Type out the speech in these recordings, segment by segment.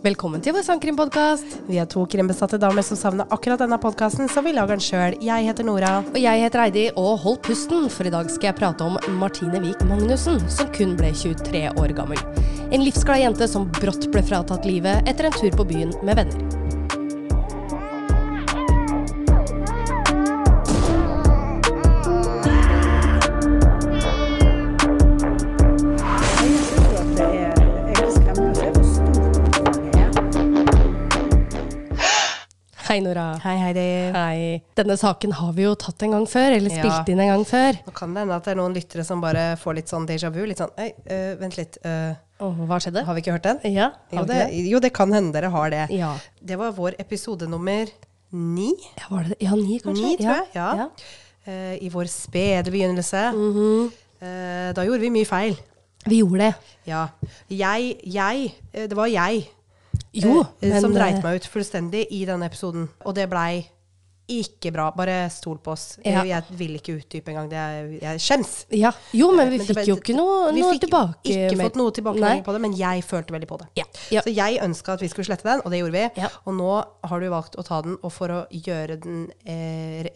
Velkommen til vår sangkrimpodkast. Vi er to krimbesatte damer som savner akkurat denne podkasten, så vi lager den sjøl. Jeg heter Nora. Og jeg heter Eidi, og hold pusten, for i dag skal jeg prate om Martine Wiik Magnussen, som kun ble 23 år gammel. En livsglad jente som brått ble fratatt livet etter en tur på byen med venner. Hei, Nora. Hei, Heidi. Hei. Denne saken har vi jo tatt en gang før, eller Ja. spilt inn en gang før. Nå kan det hende at det er noen lyttere som bare får litt sånn déjà vu. Litt sånn Øy, øh, vent litt. øh, Åh, hva skjedde? har vi ikke hørt den? Ja, Jo det, det? jo, det kan hende dere har det. Ja. Det var vår episode nummer ni. Ja, var det Ja, ni, kanskje? Ni, tror jeg. Ja. Eh, I vår spede begynnelse. Mm -hmm. uh, da gjorde vi mye feil. Vi gjorde det. Ja. Jeg, jeg eh, Det var jeg Jo, eh, men som dreit eh, meg ut fullstendig i denne episoden. Og det blei ikke bra. Bare stol på oss. Ja. Eh, Jeg vil ikke utdype engang. Det er, jeg skjems. Ja. Jo, men vi Men fikk ble- jo ikke noe, vi noe fikk tilbake. ikke med- fått noe tilbakemelding på det, men jeg følte veldig på det. Ja. Så jeg ønska at vi skulle slette den, og det gjorde vi. Og nå har du valgt å ta den, og for å gjøre den eh,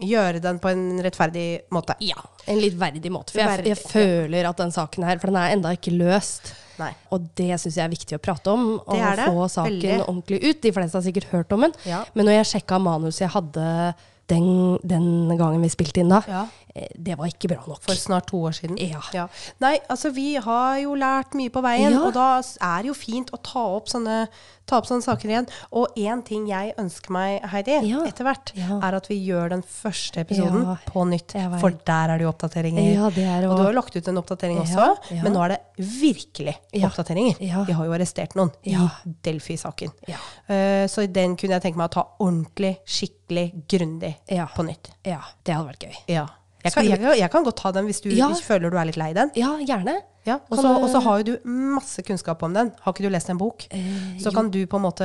Gjøre den på en rettferdig måte. Ja, en litt verdig måte. For jeg, jeg føler at den saken her, for den er enda ikke løst. Nei. Og det syns jeg er viktig å prate om, og Det det. få saken Veldig. ordentlig ut. De fleste har sikkert hørt om den. Ja. Men når jeg sjekka manuset jeg hadde den, den gangen vi spilte inn da, Ja. eh, det var ikke bra nok. For snart to år siden. Ja. Nei, altså vi har jo lært mye på veien, Ja. og da er det jo fint å ta opp sånne, ta opp sånne saker igjen. Og én ting jeg ønsker meg, Heidi, Ja. etter hvert, Ja. er at vi gjør den første episoden Ja, på nytt. For der er det jo oppdateringer. Ja, det er og du jo- har lagt ut en oppdatering også, men nå er det virkelig oppdateringer. Ja. Har jo arrestert noen i Delphi-saken. Ja. Eh, så den kunne jeg tenke meg å ta ordentlig, skikkelig, grundig på nytt. Ja, det hadde vært gøy. Ja. Jeg kan, jeg, jeg kan godt ta den hvis du Ja. føler du er litt lei den. Ja, gjerne. Ja, og så har jo du masse kunnskap om den. Har ikke du lest en bok? Eh, så kan du på en måte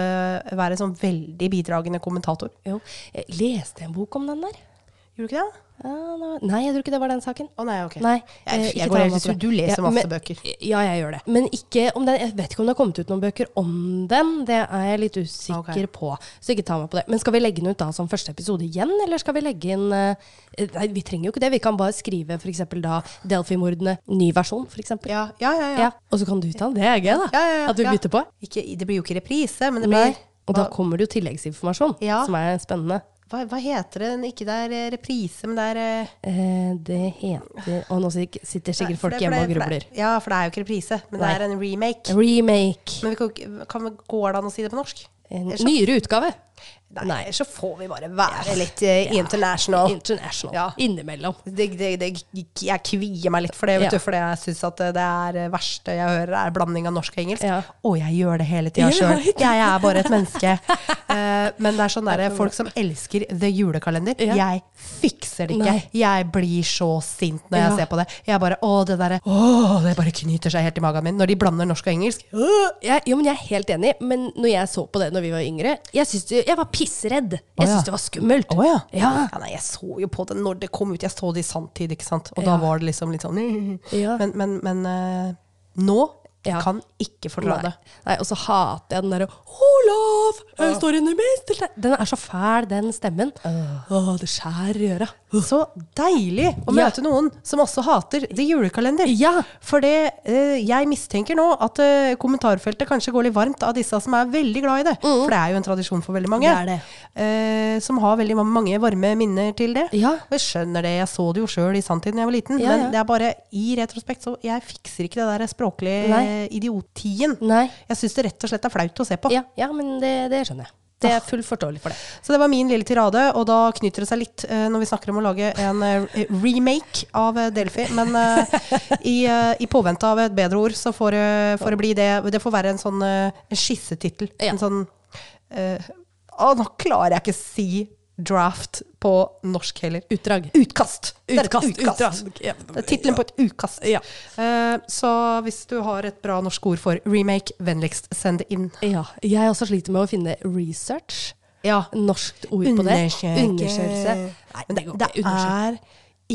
være sånn veldig bidragende kommentator. Jo. Jeg leste en bok om den der. Gjorde du ikke det? Nei, jeg tror ikke det var den saken. Å nei, ok. Nei, eh, jeg, ikke jeg går helt ut. Du leser Ja, masse men- bøker. Ja, jeg gjør det. Men ikke om den, jeg vet ikke om det har kommet ut noen bøker om den. Det er jeg litt usikker okay. på. Så ikke ta meg på det. Men skal vi legge den ut da som første episode igjen, eller skal vi legge inn uh, Nei, vi trenger jo ikke det. Vi kan bare skrive f.eks. da Delphi-mordene ny versjon, f.eks. Ja, ja, ja. ja. Ja. Og så kan du ta den. Det er gøy, da. At ja. bytter på. Ikke, det blir jo ikke reprise, men det Nei. Og da kommer det jo tilleggsinformasjon, som er spennende. Hva, hva heter det? Ikke det er eh, reprise, men det er eh, Eh, det heter Og nå sitter sikkert folk hjemme og grubler. Ja, for det er jo ikke reprise, men Nei. det er en remake. Remake. Men vi kan, kan går det an å si det på norsk? En nyere utgave. Nei, Nei. så får vi bare være litt eh, international. International. Ja. Innimellom. Det, det, det, jeg kvier meg litt for det, vet Ja. du, fordi jeg syns at det er det verste jeg hører, er blanding av norsk og engelsk. Ja. Og jeg gjør det hele tida Ja, sjøl. jeg vet. Jeg er bare et menneske. Eh, men det er sånn derre folk som elsker The Julekalender. Ja. Jeg fikser det ikke. Nei. Jeg blir så sint når jeg Ja. ser på det. Jeg bare Å, det derre Å, det bare knyter seg helt i magen min. Når de blander norsk og engelsk. Øh. Jeg, jo, men jeg er helt enig, men når jeg så på det når vi var yngre Jeg, synes det, jeg var pissredd. Jeg ja. syntes det var skummelt. Å ja. Ja. nei, jeg så jo på det når det kom ut. Jeg så det i sanntid, ikke sant. Og Ja. da var det liksom litt sånn Ja. Men, men, men uh, nå Ja. kan ikke fordra det. Nei, og så hater jeg den derre 'Olav, jeg står inne mest til. Den er så fæl, den stemmen. Åh, det skjærer i øra. Så deilig å Ja. møte noen som også hater The Julekalender. Ja. For det, eh, jeg mistenker nå at eh, kommentarfeltet kanskje går litt varmt av disse som er veldig glad i det. For det er jo en tradisjon for veldig mange. Mm. Det er det. eh, som har veldig mange varme minner til det. Ja. Og jeg skjønner det, jeg så det jo sjøl i sanntid da jeg var liten. Ja, men ja. det er bare i retrospekt, så jeg fikser ikke det der språklige Nei. idiotien. Nei. Jeg syns det rett og slett er flaut å se på. Ja, ja men det, det skjønner jeg. Det er fullt forståelig for det. Så det var min lille tirade, og da knytter det seg litt eh, når vi snakker om å lage en eh, remake av eh, Delphi. Men i, i påvente av et bedre ord, så får, får det bli det. Det får være en sånn en skissetittel. Ja. En sånn Å, nå klarer jeg ikke å si draft på norsk heller. Utdrag. Utkast! Det er Utkast, utkast. utdrag. Det er tittelen på et utkast. Ja. Uh, så hvis du har et bra norsk ord for remake, vennligst send det inn. Ja. Jeg også sliter med å finne research. Ja. Norskt ord på det. Undersøke. Undersøkelse. Nei, Men det, det er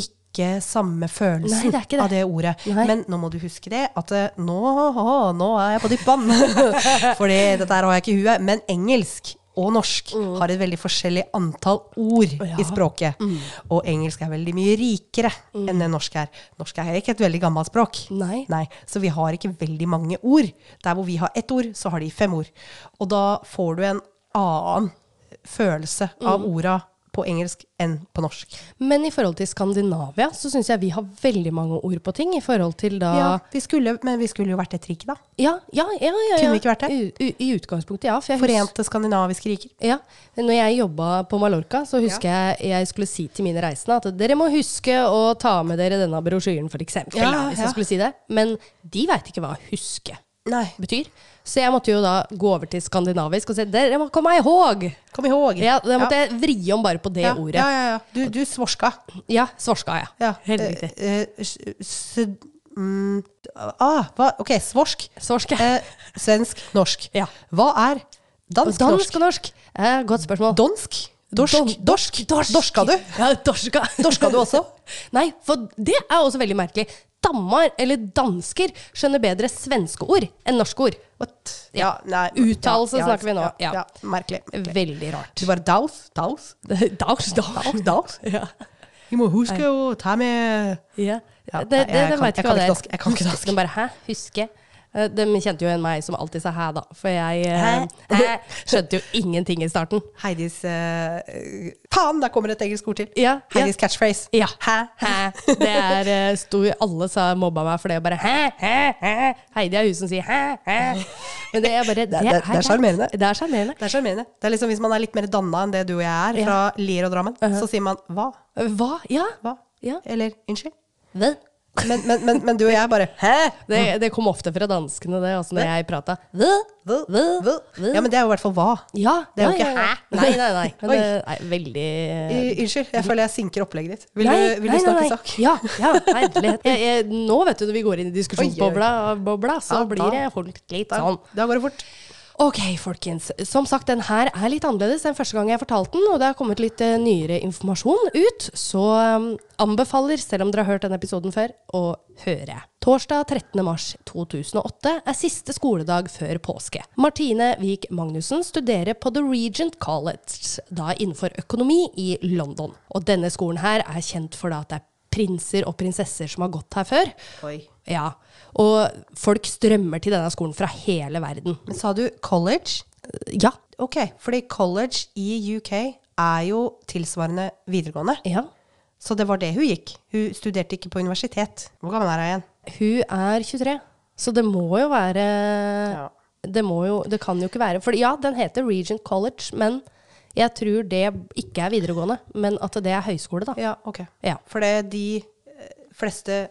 ikke samme følelsen Nei, det ikke det. av det ordet. Nei. Men nå må du huske det, at eh, nå, å, nå er jeg på dypt vann. Fordi dette har jeg ikke i huet. Men engelsk og norsk har et veldig forskjellig antall ord Mm. Ja. Mm. i språket. Og engelsk er veldig mye rikere enn det norsk er. Norsk er ikke et veldig gammelt språk. Nei. Nei, så vi har ikke veldig mange ord. Der hvor vi har ett ord, så har de fem ord. Og da får du en annen følelse av Mm. orda på engelsk enn på norsk. Men i forhold til Skandinavia så syns jeg vi har veldig mange ord på ting. I forhold til da Ja, vi skulle, men vi skulle jo vært et rike, da. Ja, ja, ja. ja, ja. Kunne vi ikke vært det? I, i, utgangspunktet, ja. For Forente skandinaviske riker. Ja, Når jeg jobba på Mallorca, så husker jeg jeg skulle si til mine reisende at dere må huske å ta med dere denne brosjyren, f.eks. Ja, Ja, hvis jeg skulle si det. Men de veit ikke hva 'huske' Nei, betyr. Så jeg måtte jo da gå over til skandinavisk og si der, må komme ihåg'. kom ihåg. Ja, Da måtte jeg vri om bare på det ja. ordet. Ja, Ja, ja, ja. Du, du svorska. svorska, ja. Ja. Helt eh, riktig. eh, s- mm, ah, hva? Ok, svorsk. Svorsk. Eh, svensk, norsk. Ja. Hva er dansk, Dansk og norsk. Eh, godt spørsmål. Donsk? Dorsk? Don- dorsk? dorsk. Dorska du? Ja, dorska. Dorska du også? Nei, for det er også veldig merkelig. Dammar, eller dansker, skjønner bedre svenske ord enn norske ord. What? Ja, nei. Uttalelse ja, ja, snakker vi nå. Ja, Ja. ja. Merkelig. Veldig rart. Du bare daus, daus. daus, daus. daus, Ja. Vi må huske å ta med ja. Ja, det, det, det, jeg det kan- jeg kan ikke dansk. Jeg kan ikke dansk. Bare 'hæ, huske'? Eh, De kjente jo igjen meg som alltid sa 'hæ', da. For jeg eh, skjønte jo ingenting i starten. Heidis Faen, der kommer et engelsk ord til. Ja, Heidis catchphrase. Ja. Hæ? Hæ. Det er eh, sto, Alle sa mobba meg for det. og Bare hæ, hæ, hæ. Heidi er hun som sier hæ, hæ. Men det er bare Det, det- det er sjarmerende. Det er sjarmerende. Det er. Det er liksom Hvis man er litt mer danna enn det du og jeg er, fra Lier og Drammen, så sier man hva? Hva? Ja. Hva? Ja. Eller unnskyld? Hva? Men, men, men, men du og jeg bare hæ? Det, det kom ofte fra danskene, det, altså når jeg prata. Ja, men det er jo i hvert fall hva. Ja. Det er jo ikke hæ? Nei, nei, nei. Men det er veldig Unnskyld, jeg føler jeg sinker opplegget ditt. Vil Nei, du, vil nei, du snakke nei, sak? Ja, ja, herlighet. Jeg, jeg, nå vet du når vi går inn i diskusjonsbobla, bobla, så blir det ordentlig sånn. da går det fort. Ok, folkens. Som sagt, den her er litt annerledes enn første gang jeg fortalte den, og det har kommet litt eh, nyere informasjon ut, så um, anbefaler, selv om dere har hørt denne episoden før, å høre. Torsdag 13. mars 2008 er siste skoledag før påske. Martine Wiik Magnussen studerer på The Regent College, da innenfor økonomi i London. Og denne skolen her er kjent for da at det er prinser og prinsesser som har gått her før. Oi. Ja, og folk strømmer til denne skolen fra hele verden. Men sa du college? Ja, Ok, fordi college i UK er jo tilsvarende videregående. ja. Så det var det hun gikk. Hun studerte ikke på universitet. Hvor gammel er hun igjen? Hun er 23, så det må jo være Ja. Det må jo Det kan jo ikke være For ja, den heter Regent College, men jeg tror det ikke er videregående, men at det er høyskole, da. Ja, ok. Ja. For de eh, fleste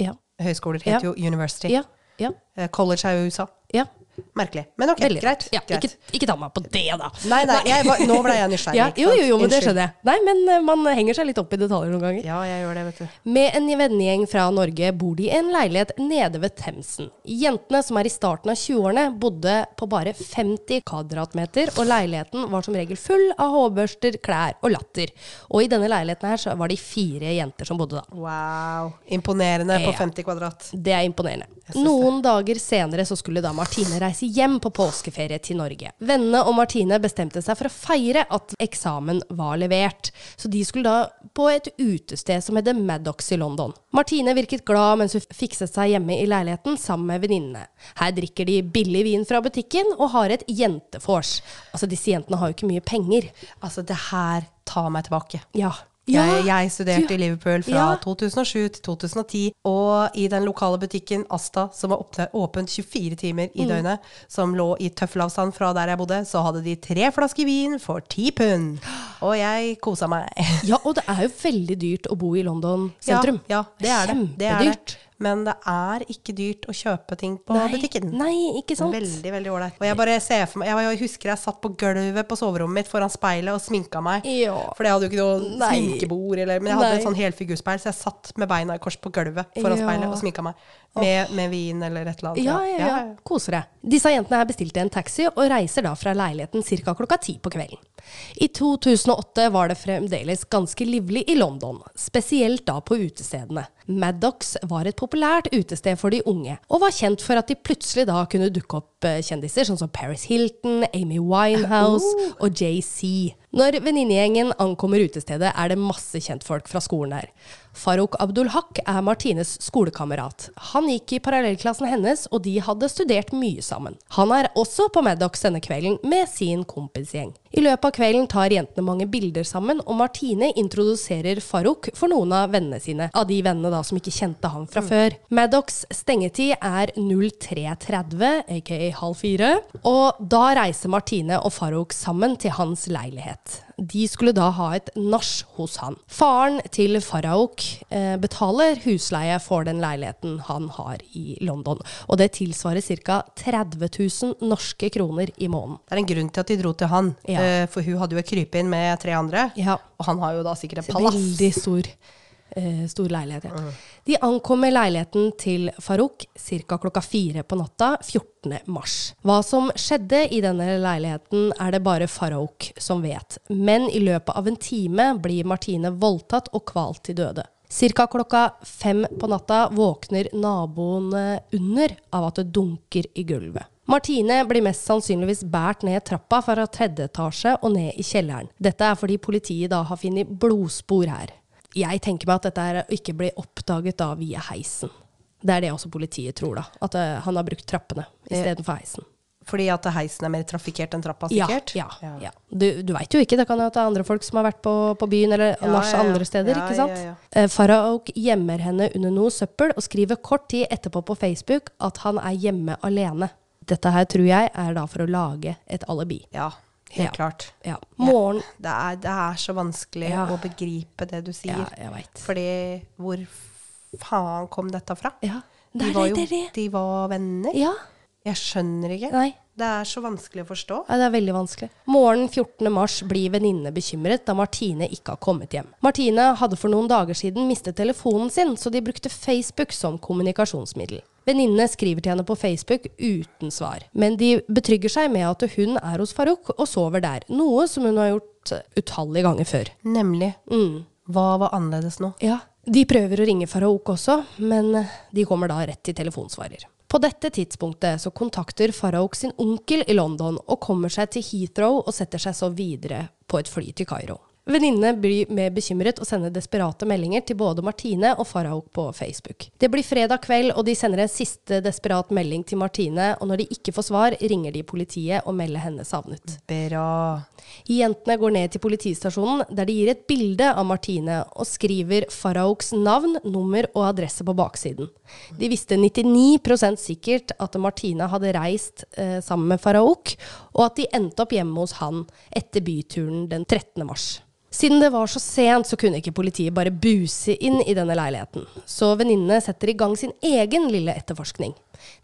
Ja. Høyskoler Ja. heter jo university. Ja. Ja. Eh, College er jo USA. ja. Merkelig. Men ok, Veldig greit. Ja, greit. ikke, ikke ta meg på det, da. Nei, nei, jeg nå ble jeg nysgjerrig. Ja, jo, jo, jo, men det skjønner jeg. Nei, men eh, man henger seg litt opp i detaljer noen ganger. Ja, jeg gjør det, vet du. Med en vennegjeng fra Norge bor de i en leilighet nede ved Themsen. Jentene, som er i starten av 20-årene, bodde på bare 50 kvadratmeter, og leiligheten var som regel full av hårbørster, klær og latter. Og i denne leiligheten her så var de fire jenter som bodde da. Wow. Imponerende på 50 kvadrat. Det er imponerende. Noen Noen dager senere så skulle da Martine reise hjem på påskeferie til Norge. Vennene og Martine bestemte seg for å feire at eksamen var levert, så de skulle da på et utested som heter Maddox i London. Martine virket glad mens hun fikset seg hjemme i leiligheten sammen med venninnene. Her drikker de billig vin fra butikken og har et jentefors. Altså, disse jentene har jo ikke mye penger. Altså, det her tar meg tilbake. Ja. Jeg, jeg studerte du- i Liverpool fra Ja. 2007 til 2010, og i den lokale butikken Asta, som var åpent 24 timer Mm. i døgnet, som lå i tøffelavstand fra der jeg bodde, så hadde de tre flasker vin for ti pund. Og jeg kosa meg. Ja, og det er jo veldig dyrt å bo i London sentrum. Ja, ja det er det. det er det. Men det er ikke dyrt å kjøpe ting på Nei, butikken. Nei, ikke sant? Veldig, veldig ålreit. Og jeg bare ser for meg Jeg, jeg husker jeg satt på gulvet på soverommet mitt foran speilet og sminka meg. Ja. For jeg hadde jo ikke noe Nei. sminkebord, eller, men jeg hadde Nei. et sånn helfigurspeil, så jeg satt med beina i kors på gulvet foran Ja. speilet og sminka meg. Med, med vin eller et eller annet. Ja, ja, ja. Koser deg. Disse jentene her bestilte en taxi og reiser da fra leiligheten ca. klokka ti på kvelden. I 2008 var det fremdeles ganske livlig i London, spesielt da på utestedene. Maddox var et populært utested for de unge, og var kjent for at de plutselig da kunne dukke opp eh, kjendiser sånn som Paris Hilton, Amy Winehouse og JC. Når venninnegjengen ankommer utestedet, er det masse kjentfolk fra skolen her. Farouk Abdulhak er Martines skolekamerat. Han gikk i parallellklassen hennes, og de hadde studert mye sammen. Han er også på Maddox denne kvelden med sin kompisgjeng. I løpet av kvelden tar jentene mange bilder sammen, og Martine introduserer Farouk for noen av vennene sine, av de vennene da som ikke kjente han fra før. Maddox stengetid er 03.30, aka halv fire, og da reiser Martine og Farouk sammen til hans leilighet. De skulle da ha et nach hos han. Faren til Farahok eh, betaler husleie for den leiligheten han har i London, og det tilsvarer ca. 30 000 norske kroner i måneden. Det er en grunn til at de dro til han, Ja. eh, for hun hadde jo et krypinn med tre andre. Ja. Og han har jo da sikkert et palass. Veldig stor, eh, stor leilighet. Ja. De ankommer leiligheten til Farouk ca. klokka fire på natta 14. mars. Hva som skjedde i denne leiligheten, er det bare Farouk som vet. Men i løpet av en time blir Martine voldtatt og kvalt til døde. Cirka klokka fem på natta våkner naboene under av at det dunker i gulvet. Martine blir mest sannsynligvis båret ned trappa fra tredje etasje og ned i kjelleren. Dette er fordi politiet da har funnet blodspor her. Jeg tenker meg at dette er ikke blir oppdaget da via heisen. Det er det også politiet tror, da. At uh, han har brukt trappene istedenfor heisen. Fordi at heisen er mer trafikkert enn trappa, Ja, sikkert? ja, ja. Du, du veit jo ikke, det kan jo være andre folk som har vært på, på byen eller Ja, nach ja, ja. andre steder, Ja, ikke sant? ja, ja. Eh, Faraok gjemmer henne under noe søppel og skriver kort tid etterpå på Facebook at han er hjemme alene. Dette her tror jeg er da for å lage et alibi. Ja, helt Ja. klart. Ja. Morgen Det er, det er så vanskelig Ja. å begripe det du sier. Ja, jeg vet. Fordi hvor faen kom dette fra? Ja. De Det er var jo det er det. de var venner. Ja. Jeg skjønner ikke. Nei. Det er så vanskelig å forstå. Ja, det er veldig vanskelig. Morgen 14. mars blir venninnene bekymret da Martine ikke har kommet hjem. Martine hadde for noen dager siden mistet telefonen sin, så de brukte Facebook som kommunikasjonsmiddel. Venninnene skriver til henne på Facebook uten svar, men de betrygger seg med at hun er hos Farouk og sover der, noe som hun har gjort utallige ganger før. Nemlig. Mm. Hva var annerledes nå? Ja, De prøver å ringe Farouk også, men de kommer da rett til telefonsvarer. På dette tidspunktet så kontakter Farouk sin onkel i London og kommer seg til Heathrow og setter seg så videre på et fly til Kairo. Venninnene blir mer bekymret og sender desperate meldinger til både Martine og Farahok på Facebook. Det blir fredag kveld, og de sender en siste desperat melding til Martine, og når de ikke får svar, ringer de politiet og melder henne savnet. Bra. Jentene går ned til politistasjonen, der de gir et bilde av Martine og skriver Farahoks navn, nummer og adresse på baksiden. De visste 99% sikkert at Martine hadde reist eh, sammen med Faraok, og at de endte opp hjemme hos han etter byturen den 13. mars. Siden det var så sent, så kunne ikke politiet bare buse inn i denne leiligheten. Så venninnene setter i gang sin egen lille etterforskning.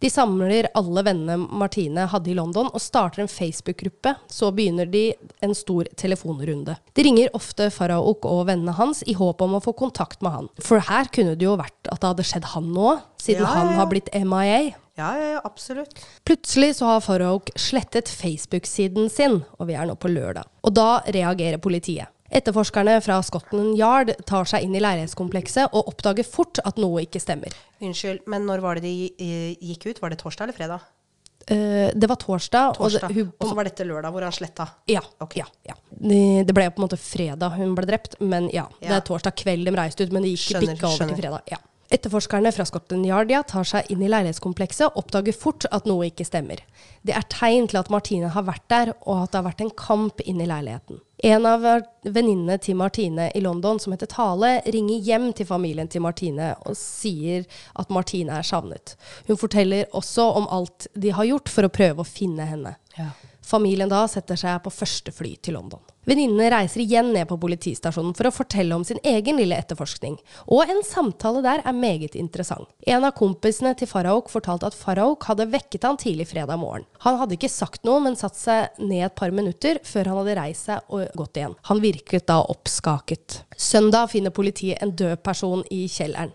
De samler alle vennene Martine hadde i London og starter en Facebook-gruppe. Så begynner de en stor telefonrunde. De ringer ofte Faraok og vennene hans i håp om å få kontakt med han. For her kunne det jo vært at det hadde skjedd han nå, siden Ja, han har blitt MIA. Ja, ja, ja, absolutt. Plutselig så har Farouk slettet Facebook-siden sin, og vi er nå på lørdag. Og da reagerer politiet. Etterforskerne fra Scotland Yard tar seg inn i leilighetskomplekset og oppdager fort at noe ikke stemmer. Unnskyld, men når var det de eh, gikk ut? Var det torsdag eller fredag? Eh, det var torsdag, Torsdag. og det, hun, Og så var dette lørdag, hvor han sletta. ja, Okay. ja, ja. Det, det ble på en måte fredag hun ble drept, men ja. Det er torsdag kveld de reiste ut, men det gikk ikke bikka over skjønner. til fredag. Ja. Etterforskerne fra Scotland Yardia tar seg inn i leilighetskomplekset og oppdager fort at noe ikke stemmer. Det er tegn til at Martine har vært der, og at det har vært en kamp inne i leiligheten. En av venninnene til Martine i London, som heter Tale, ringer hjem til familien til Martine og sier at Martine er savnet. Hun forteller også om alt de har gjort for å prøve å finne henne. Ja. Familien da setter seg på første fly til London. Venninnene reiser igjen ned på politistasjonen for å fortelle om sin egen lille etterforskning. Og en samtale der er meget interessant. En av kompisene til Farahok fortalte at Farahok hadde vekket han tidlig fredag morgen. Han hadde ikke sagt noe, men satt seg ned et par minutter før han hadde reist seg og gått igjen. Han virket da oppskaket. Søndag finner politiet en død person i kjelleren.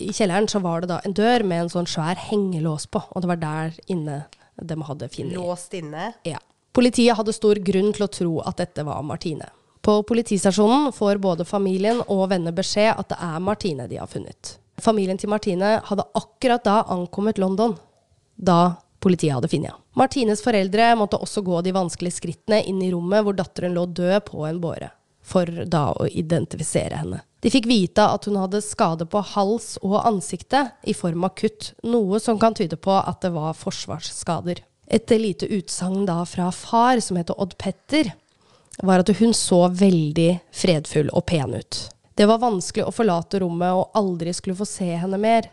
I kjelleren så var det da en dør med en sånn svær hengelås på, og det var der inne de hadde funnet Låst inne. ja. Politiet hadde stor grunn til å tro at dette var Martine. På politistasjonen får både familien og venner beskjed at det er Martine de har funnet. Familien til Martine hadde akkurat da ankommet London, da politiet hadde funnet henne. Martines foreldre måtte også gå de vanskelige skrittene inn i rommet hvor datteren lå død på en båre, for da å identifisere henne. De fikk vite at hun hadde skade på hals og ansiktet i form av kutt, noe som kan tyde på at det var forsvarsskader. Et lite utsagn da fra far, som heter Odd Petter, var at hun så veldig fredfull og pen ut. Det var vanskelig å forlate rommet og aldri skulle få se henne mer.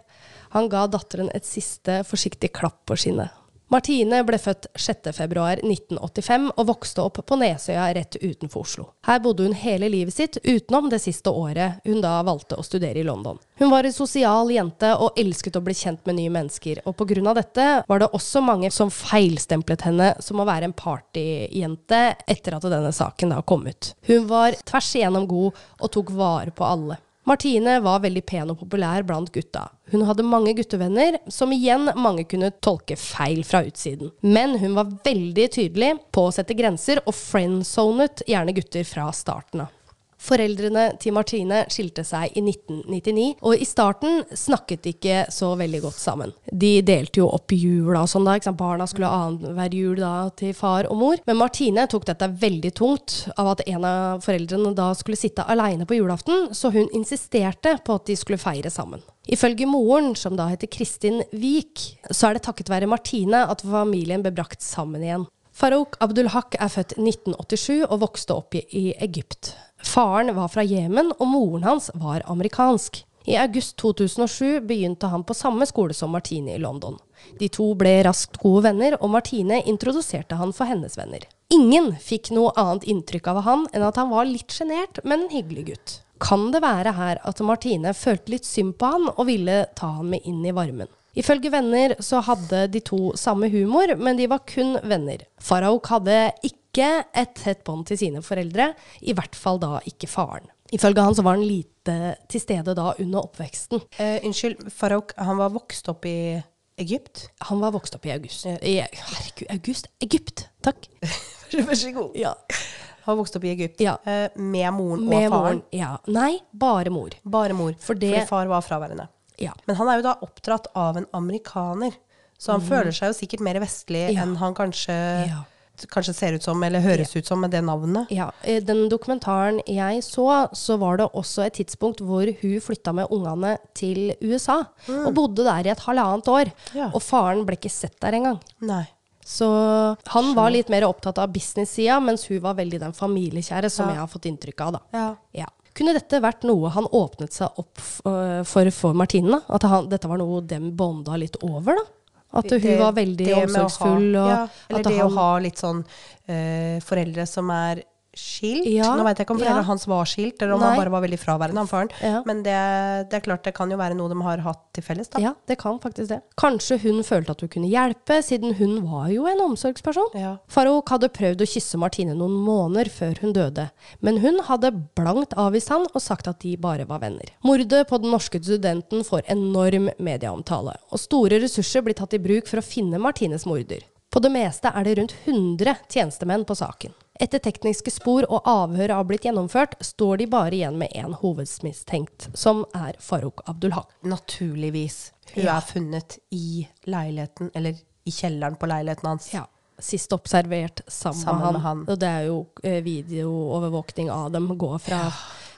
Han ga datteren et siste forsiktig klapp på skinnet. Martine ble født 6.2.1985 og vokste opp på Nesøya rett utenfor Oslo. Her bodde hun hele livet sitt, utenom det siste året hun da valgte å studere i London. Hun var en sosial jente og elsket å bli kjent med nye mennesker, og pga. dette var det også mange som feilstemplet henne som å være en partyjente etter at denne saken da kom ut. Hun var tvers igjennom god og tok vare på alle. Martine var veldig pen og populær blant gutta. Hun hadde mange guttevenner, som igjen mange kunne tolke feil fra utsiden. Men hun var veldig tydelig på å sette grenser, og friendzonet gjerne gutter fra starten av. Foreldrene til Martine skilte seg i 1999, og i starten snakket de ikke så veldig godt sammen. De delte jo opp jula og sånn da, barna skulle ha annenhver jul da til far og mor. Men Martine tok dette veldig tungt av at en av foreldrene da skulle sitte aleine på julaften, så hun insisterte på at de skulle feire sammen. Ifølge moren, som da heter Kristin Wiik, så er det takket være Martine at familien ble brakt sammen igjen. Farouk Abdulhak er født 1987 og vokste opp i Egypt. Faren var fra Jemen, og moren hans var amerikansk. I august 2007 begynte han på samme skole som Martine i London. De to ble raskt gode venner, og Martine introduserte han for hennes venner. Ingen fikk noe annet inntrykk av han enn at han var litt sjenert, men en hyggelig gutt. Kan det være her at Martine følte litt synd på han og ville ta han med inn i varmen? Ifølge venner så hadde de to samme humor, men de var kun venner. Farouk hadde ikke et tett bånd til sine foreldre, i hvert fall da ikke faren. Ifølge han så var han lite til stede da under oppveksten. Eh, unnskyld, Farouk, han var vokst opp i Egypt? Han var vokst opp i august. I, herregud, august? Egypt! Takk. Vær så god. Ja. Han var vokst opp i Egypt Ja. eh, med moren Med og faren. moren. Ja. Nei, bare mor. Bare mor, For det- fordi far var fraværende. Ja. Men han er jo da oppdratt av en amerikaner, så han føler seg jo sikkert mer vestlig enn han kanskje, Ja. Kanskje ser ut som, eller høres ut som med det navnet. Ja, i Den dokumentaren jeg så, så var det også et tidspunkt hvor hun flytta med ungene til USA. Og bodde der i et halvannet år. Ja. Og faren ble ikke sett der engang. Nei. Så han var litt mer opptatt av business-sida, mens hun var veldig den familiekjære som Ja. jeg har fått inntrykk av. da. Ja. Ja. Kunne dette vært noe han åpnet seg opp øh, for for Martine? At han, dette var noe dem bonda litt over? da? At hun Det- var veldig omsorgsfull. ha- ja, eller det å ha litt sånn eh, foreldre som er skilt. Ja, Nå vet jeg ikke om foreldrene ja. hans var skilt, eller om Nei. han bare var veldig fraværende, han faren. Ja. Men det, det er klart det kan jo være noe de har hatt til felles, da. Ja, det kan faktisk det. Kanskje hun følte at hun kunne hjelpe, siden hun var jo en omsorgsperson. Ja. Farouk hadde prøvd å kysse Martine noen måneder før hun døde, men hun hadde blankt avvist han og sagt at de bare var venner. Mordet på den norske studenten får enorm medieomtale, og store ressurser blir tatt i bruk for å finne Martines morder. På det meste er det rundt 100 tjenestemenn på saken. Etter tekniske spor og avhøret har blitt gjennomført, står de bare igjen med én hovedmistenkt, som er Farouk Abdulhak. Naturligvis. Hun Ja. er funnet i leiligheten, eller i kjelleren på leiligheten hans. Ja. Sist observert sammen, Sammen med, han. han. Og det er jo eh, videoovervåkning av dem går fra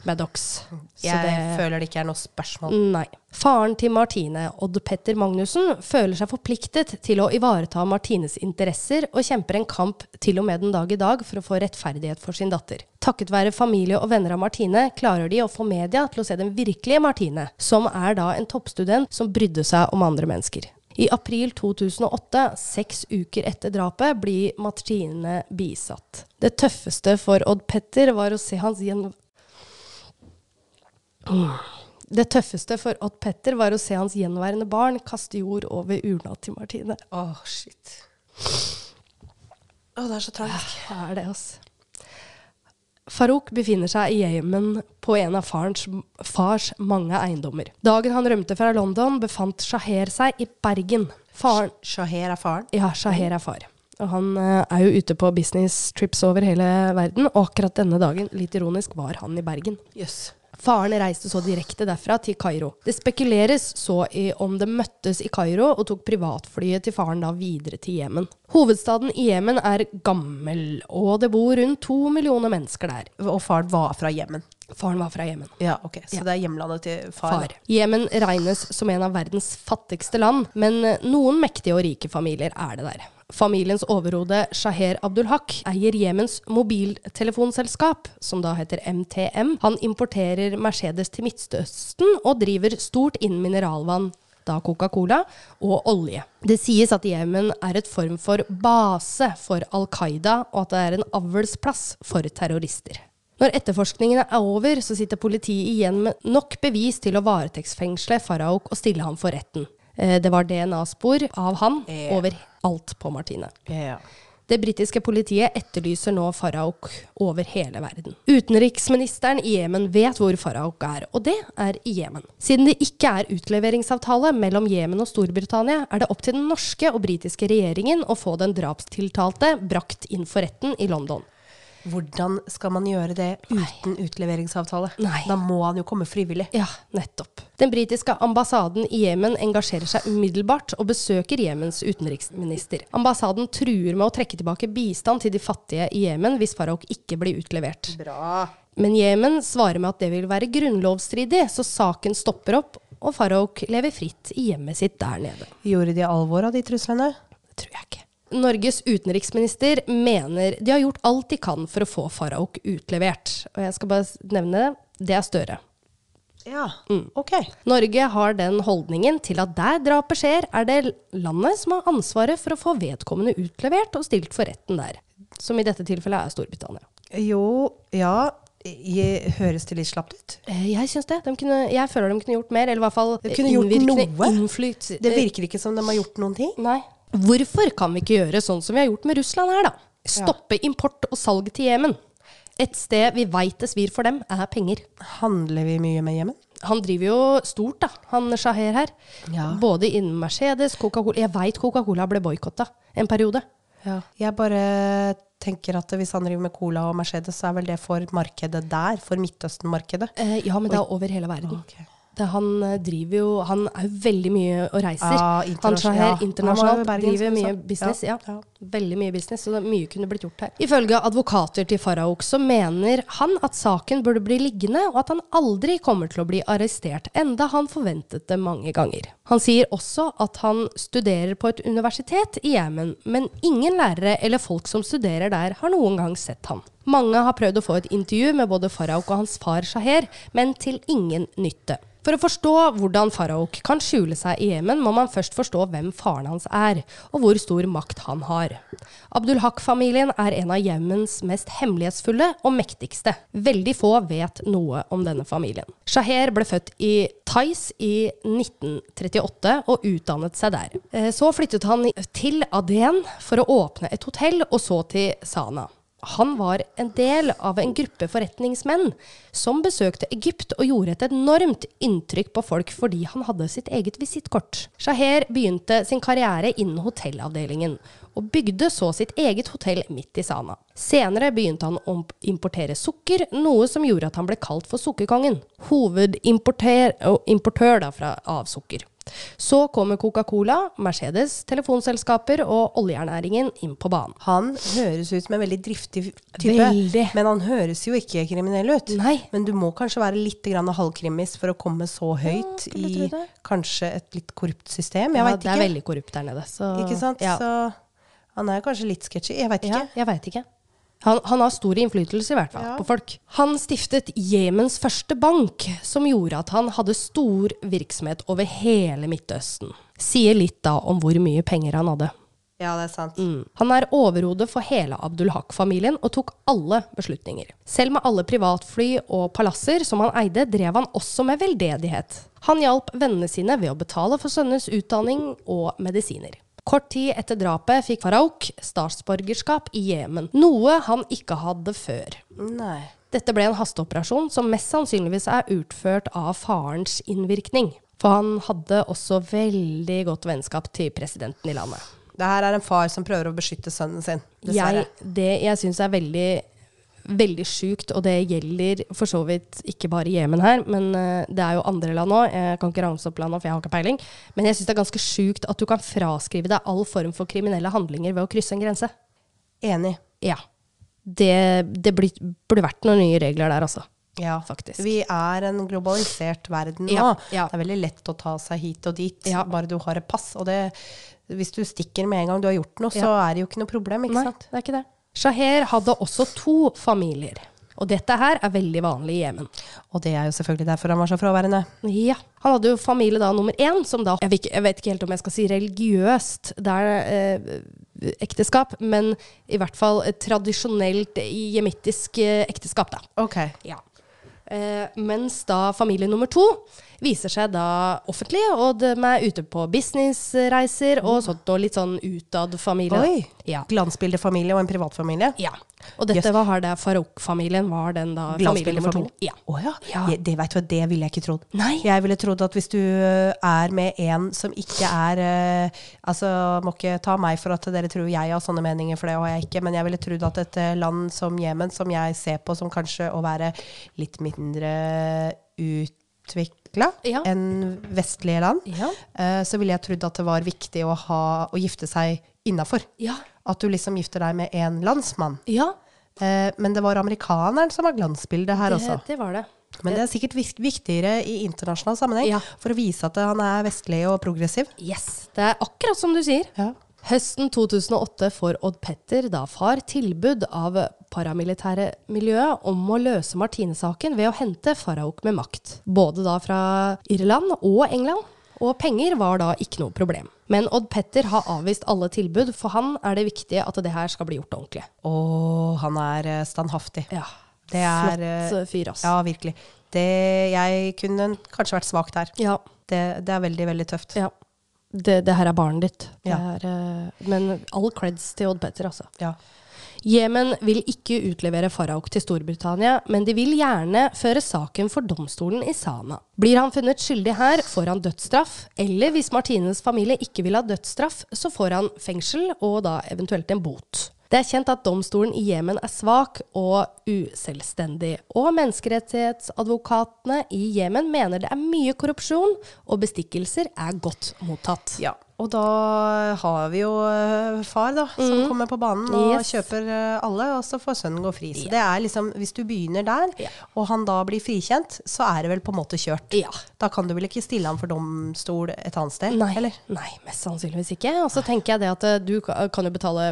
Maddox. Så Jeg det føler det ikke er noe spørsmål. Nei. Faren til Martine, Odd Petter Magnussen, føler seg forpliktet til å ivareta Martines interesser, og kjemper en kamp til og med den dag i dag for å få rettferdighet for sin datter. Takket være familie og venner av Martine klarer de å få media til å se den virkelige Martine, som er da en toppstudent som brydde seg om andre mennesker. I april 2008, seks uker etter drapet, blir Martine bisatt. Det tøffeste for Odd Petter var å se hans gjen... Det tøffeste for Odd Petter var å se hans gjenværende barn kaste jord over urna til Martine. Åh, shit. Åh, det er så tragisk. Det er det, altså. Farouk befinner seg i Yemen på en av farens, fars mange eiendommer. Dagen han rømte fra London, befant Shaher seg i Bergen. Faren Shaher er faren. Ja, Shaher er far. Og han eh, er jo ute på business trips over hele verden, og akkurat denne dagen, litt ironisk, var han i Bergen. Jøss. Faren reiste så direkte derfra til Kairo. Det spekuleres så i om de møttes i Kairo og tok privatflyet til faren da videre til Jemen. Hovedstaden i Jemen er gammel, og det bor rundt to millioner mennesker der. Og faren var fra Jemen. Faren var fra Jemen. Ja, ok. Så Ja. det er hjemlandet til far. Far. Jemen regnes som en av verdens fattigste land, men noen mektige og rike familier er det der. Familiens overhode Shaher Abdulhak eier Jemens mobiltelefonselskap, som da heter MTM. Han importerer Mercedes til Midtøsten og driver stort innen mineralvann da Coca-Cola, og olje. Det sies at Jemen er et form for base for Al Qaida, og at det er en avlsplass for terrorister. Når etterforskningene er over, så sitter politiet igjen med nok bevis til å varetektsfengsle Farahok og stille ham for retten. Eh, Det var DNA-spor av han yeah. over alt på Martine. Yeah. Det britiske politiet etterlyser nå Farahok over hele verden. Utenriksministeren i Jemen vet hvor Farahok er, og det er i Jemen. Siden det ikke er utleveringsavtale mellom Jemen og Storbritannia, er det opp til den norske og britiske regjeringen å få den drapstiltalte brakt inn for retten i London. Hvordan skal man gjøre det uten utleveringsavtale? Nei. Da må han jo komme frivillig. Ja, nettopp. Den britiske ambassaden i Jemen engasjerer seg umiddelbart og besøker Jemens utenriksminister. Ambassaden truer med å trekke tilbake bistand til de fattige i Jemen hvis Farouk ikke blir utlevert. Bra. Men Jemen svarer med at det vil være grunnlovsstridig, så saken stopper opp, og Farouk lever fritt i hjemmet sitt der nede. Gjorde de alvor av de truslene? Det tror jeg ikke. Norges utenriksminister mener de har gjort alt de kan for å få Farahok utlevert. Og jeg skal bare nevne det. Det er Støre. Ja. Mm. Ok. Norge har den holdningen til at der drapet skjer, er det landet som har ansvaret for å få vedkommende utlevert og stilt for retten der. Som i dette tilfellet er Storbritannia. Jo, ja. Jeg, høres det litt slapt ut? Eh, Jeg syns det. De kunne, jeg føler de kunne gjort mer, eller i hvert fall De kunne gjort noe. innflyt- Det virker ikke som de har gjort noen ting. Nei. Hvorfor kan vi ikke gjøre sånn som vi har gjort med Russland her, da? Stoppe import og salg til Jemen. Et sted vi veit det svir for dem, er penger. Handler vi mye med Jemen? Han driver jo stort, da, han Shaher her. Ja. Både innen Mercedes, Coca-Cola Jeg veit Coca-Cola ble boikotta en periode. Jeg bare tenker at hvis han driver med Cola og Mercedes, så er vel det for markedet der, for Midtøsten-markedet. Eh, ja, men det er over hele verden. Ok. Det, han eh, driver jo Han er jo veldig mye og reiser. Ja, han Shaher ja. Han i internasjonalt Bergen, driver mye business. Ja. Ja, Veldig mye business, så mye kunne blitt gjort her. Ifølge advokater til Farahok så mener han at saken burde bli liggende, og at han aldri kommer til å bli arrestert, enda han forventet det mange ganger. Han sier også at han studerer på et universitet i Jemen, men ingen lærere eller folk som studerer der, har noen gang sett han. Mange har prøvd å få et intervju med både Farahok og hans far Shaher, men til ingen nytte. For å forstå hvordan Farahok kan skjule seg i Jemen, må man først forstå hvem faren hans er, og hvor stor makt han har. Abdul-Haq-familien er en av Jemens mest hemmelighetsfulle og mektigste. Veldig få vet noe om denne familien. Shaher ble født i Thais i 1938 og utdannet seg der. Eh, Så flyttet han til Aden for å åpne et hotell, og så til Sana. Han var en del av en gruppe forretningsmenn som besøkte Egypt og gjorde et enormt inntrykk på folk fordi han hadde sitt eget visittkort. Shaher begynte sin karriere innen hotellavdelingen, og bygde så sitt eget hotell midt i Sana. Senere begynte han å importere sukker, noe som gjorde at han ble kalt for sukkerkongen. Hovedimportør da fra, av sukker. Så kommer Coca-Cola, Mercedes, telefonselskaper og oljernæringen inn på banen. Han høres ut som en veldig driftig type, Veldig. men han høres jo ikke kriminell ut. Nei. Men du må kanskje være litt grann halvkrimmis for å komme så høyt ja, i kanskje et litt korrupt system. Jeg Ja, det er veldig korrupt der nede. Så, Ikke sant? Ja. Så han er kanskje litt sketchy. Jeg vet ikke. Ja, jeg vet ikke. Han, han har stor innflytelse i hvert fall Ja. på folk. Han stiftet Jemens første bank, som gjorde at han hadde stor virksomhet over hele Midtøsten. Sier litt da om hvor mye penger han hadde. Ja, det er sant. Mm. Han er overhode for hele Abdul-Haq-familien og tok alle beslutninger. Selv med alle privatfly og palasser som han eide, drev han også med veldedighet. Han hjalp vennene sine ved å betale for sønnenes utdanning og medisiner. Kort tid etter drapet fikk Farouk statsborgerskap i Jemen, noe han ikke hadde før. Nei. Dette ble en hasteoperasjon som mest sannsynligvis er utført av farens innvirkning. For han hadde også veldig godt vennskap til presidenten i landet. Det her er en far som prøver å beskytte sønnen sin, dessverre. Jeg, det jeg syns er veldig, veldig sjukt, og det gjelder for så vidt ikke bare Jemen her, men eh, det er jo andre land òg. Jeg kan ikke ramse opp land nå, for jeg har ikke peiling. Men jeg syns det er ganske sjukt at du kan fraskrive deg all form for kriminelle handlinger ved å krysse en grense. Enig. Ja. Det, det burde vært noen nye regler der, altså. Ja, Faktisk. Vi er en globalisert verden nå. Ja, ja. Det er veldig lett å ta seg hit og dit, Ja. bare du har et pass. Og det, hvis du stikker med en gang du har gjort noe, så er det jo ikke noe problem, ikke Nei, sant? det er ikke det. Shaher hadde også to familier. Og dette her er veldig vanlig i Jemen. Og det er jo selvfølgelig derfor han var så fraværende. Ja. Han hadde jo familie da nummer én, som da jeg vet, ikke, jeg vet ikke helt om jeg skal si religiøst, det er eh, ekteskap, men i hvert fall et tradisjonelt jemittisk eh, ekteskap, da. Ok. Ja. Eh, mens da familie nummer to viser seg da offentlig, og de er ute på businessreiser og sånt, og litt sånn utad familie. Oi. Ja. Glansbildefamilie og en privatfamilie. ja. Og dette var det Farouk-familien var den da familie nummer to. Ja. Oh, ja. Ja. Jeg- Det, vet du, det ville jeg ikke trodd. Nei. Jeg ville trodd at hvis du øh, er med en som ikke er uh, Altså, må ikke ta meg for at dere tror jeg har sånne meninger, for det har jeg ikke, men jeg ville trodd at et øh, land som Jemen, som jeg ser på som kanskje å være litt mindre utvikla Ja. enn vestlige land, Ja. øh, så ville jeg trodd at det var viktig å, ha, å gifte seg innafor. Ja. At du liksom gifter deg med en landsmann. ja. Eh, men det var amerikaneren som var glansbildet her også. Det, det var det. Men det er sikkert viktigere i internasjonal sammenheng Ja. for å vise at han er vestlig og progressiv. Yes. Det er akkurat som du sier. Ja. Høsten 2008 får Odd Petter da far tilbud av paramilitære miljøet om å løse Martine-saken ved å hente Faraok med makt. Både da fra Irland og England. Og penger var da ikke noe problem. Men Odd Petter har avvist alle tilbud. For han er det viktig at det her skal bli gjort ordentlig. Og han er eh, standhaftig. Ja. Det er Flott eh, fyr, altså. Ja, virkelig. Det, jeg kunne kanskje vært svak der. Ja. Det, det er veldig, veldig tøft. ja. Det, det her er barnet ditt. Det Ja. er, eh, men all creds til Odd Petter, altså. Ja. Jemen vil ikke utlevere Faraok til Storbritannia, men de vil gjerne føre saken for domstolen i Sana. Blir han funnet skyldig her, får han dødsstraff, eller hvis Martines familie ikke vil ha dødsstraff, så får han fengsel og da eventuelt en bot. Det er kjent at domstolen i Jemen er svak og uselvstendig, og menneskerettighetsadvokatene i Jemen mener det er mye korrupsjon, og bestikkelser er godt mottatt. ja. Og da har vi jo eh, far, da, som kommer på banen og Mm. Yes. kjøper eh, alle, og så får sønnen gå fri. Så det er liksom, hvis du begynner der, Ja. og han da blir frikjent, så er det vel på en måte kjørt. Ja. Da kan du vel ikke stille han for domstol et annet sted? Nei, nei, mest sannsynligvis ikke. Og så tenker jeg det at eh, du kan jo betale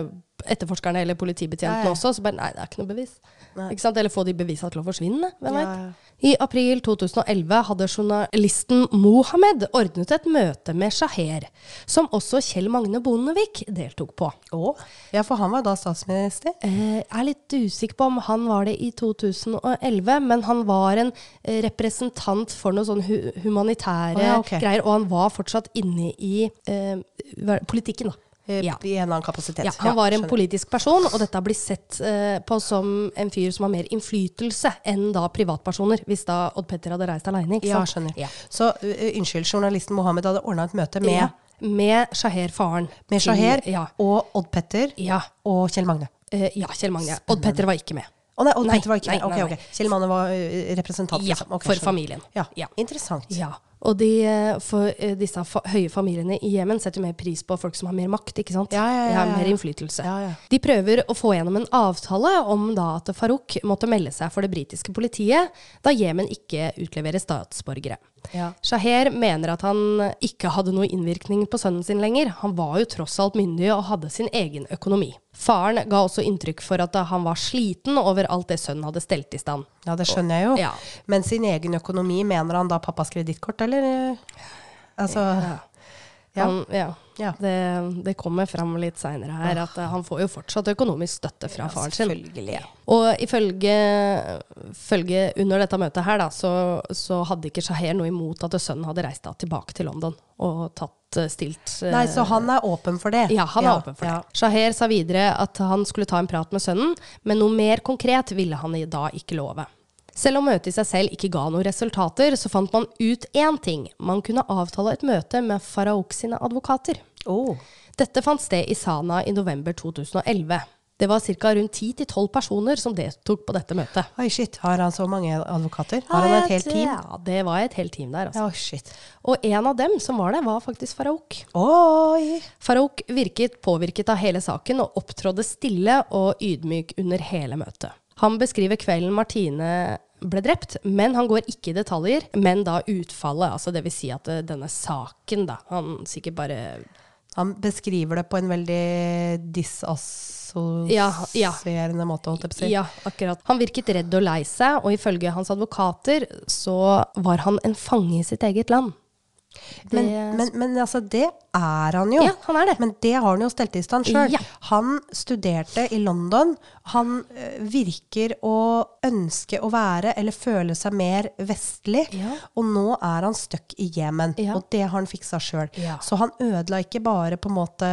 etterforskerne eller politibetjentene Ja, ja. også, så bare nei, det er ikke noe bevis. Ikke? Eller få de bevisene til å forsvinne, hvem Ja, ja. I april 2011 hadde journalisten Mohammed ordnet et møte med Shaher, som også Kjell Magne Bondevik deltok på. Å? Ja, for han var da statsminister? Eh, Jeg er litt usikker på om han var det i 2011, men han var en eh, representant for noe sånn humanitære oh, ja, ok. greier, og han var fortsatt inne i eh, politikken, da. Eh, Ja. I en eller annen kapasitet. Ja, han var en politisk person, og dette blir sett eh, på som en fyr som har mer innflytelse enn da privatpersoner, hvis da Odd Petter hadde reist alene. Ja, skjønner. Ja. Så uh, unnskyld, journalisten Mohammed hadde ordna et møte med, Ja. Med Shaher, faren. med Shaher Ja. og Odd Petter Ja. og Kjell Magne. Uh, ja, Kjell Magne. Odd Petter var ikke med. Å nei, Odd Nei, Petter var ikke nei, med. Ok, ok. Kjell Magne var representant, Ja, liksom. Ok, for skjønner. familien. Ja. Ja. Interessant. Ja. Og de, eh, for eh, disse fa høye familiene i Jemen setter mer pris på folk som har mer makt, ikke sant? Ja, ja, ja, De har ja, mer innflytelse. De prøver å få gjennom en avtale om da at Farouk måtte melde seg for det britiske politiet, da Jemen ikke utleverer statsborgere. Ja. Shaher mener at han ikke hadde noe innvirkning på sønnen sin lenger. Han var jo tross alt myndig og hadde sin egen økonomi. Faren ga også inntrykk for at han var sliten over alt det sønnen hadde stelt i stand. ja, det skjønner jeg jo. Ja. Men sin egen økonomi, mener han da pappas kredittkort, eller? Altså Ja. Ja. Han, ja. Ja. Det, det kommer fram litt seinere her at eh, han får jo fortsatt økonomisk støtte fra faren sin. Selvfølgelig. Og ifølge, følge under dette møtet her, da, så, så hadde ikke Shaher noe imot at sønnen hadde reist da tilbake til London og tatt eh, stilt eh, Nei, så han er åpen for det? ja, han er åpen for ja. det. Shaher sa videre at han skulle ta en prat med sønnen, men noe mer konkret ville han da ikke love. Selv om møtet i seg selv ikke ga noen resultater, så fant man ut én ting. Man kunne avtale et møte med Faraok sine advokater. Oh. Dette fant sted i Sana i november 2011. Det var ca. rundt 10-12 personer som deltok på dette møtet. Oi, shit. Har han så mange advokater? Har han et helt team? Ja, det var et helt team der. Altså. Oh, shit. Og en av dem som var det, var faktisk Faraok. Oi! Farouk virket påvirket av hele saken og opptrådde stille og ydmyk under hele møtet. Han beskriver kvelden Martine ble drept, men han går ikke i detaljer. Men da utfallet, altså det vil si at eh, denne saken, da Han sikkert bare Han beskriver det på en veldig disassosierende måte, holdt jeg på å si. Ja, akkurat. Han virket redd og lei seg, og ifølge hans advokater så var han en fange i sitt eget land. Men, men, men altså, det er han jo. Ja, han er det. Men det har han jo stelt i stand sjøl. Ja. Han studerte i London. Han øh, virker å ønske å være, eller føle seg mer vestlig. Ja. Og nå er han stuck i Jemen. Ja. Og det har han fiksa sjøl. Så han ødela ikke bare på en måte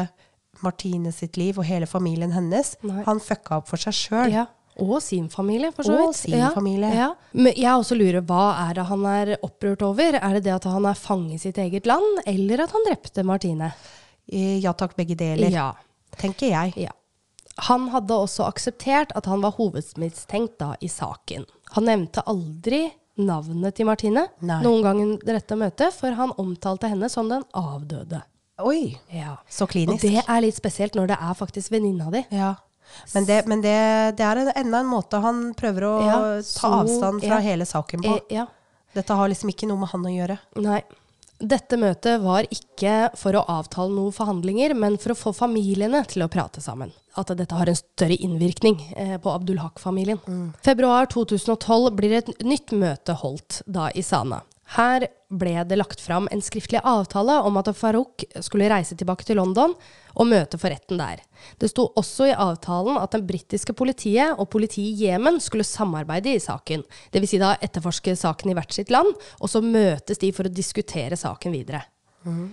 Martine sitt liv og hele familien hennes. Nei. Han fucka opp for seg sjøl. ja. Og sin familie, for så vidt. Og sin sin familie. Ja. Men jeg også lurer, hva er det han er opprørt over? Er det det at han er fange i sitt eget land, eller at han drepte Martine? Eh, Ja takk, begge deler. Ja. Tenker jeg. Ja. Han hadde også akseptert at han var hovedmistenkt da i saken. Han nevnte aldri navnet til Martine Nei. noen gang i dette møtet, for han omtalte henne som den avdøde. Oi, Ja. så Og det er litt spesielt når det er faktisk venninna di. Ja. Men, det, men det, det er en- enda en måte han prøver å Ja, ta avstand fra ja. hele saken på. Eh, ja. Dette har liksom ikke noe med han å gjøre. Nei. Dette møtet var ikke for å avtale noen forhandlinger, men for å få familiene til å prate sammen. At dette har en større innvirkning eh, på Abdul Haq-familien. Februar 2012 blir et nytt møte holdt da i Sana. Her ble det lagt fram en skriftlig avtale om at Farouk skulle reise tilbake til London og møte for retten der. Det sto også i avtalen at den britiske politiet og politiet i Jemen skulle samarbeide i saken. Dvs. Si da etterforske saken i hvert sitt land, og så møtes de for å diskutere saken videre. Mm.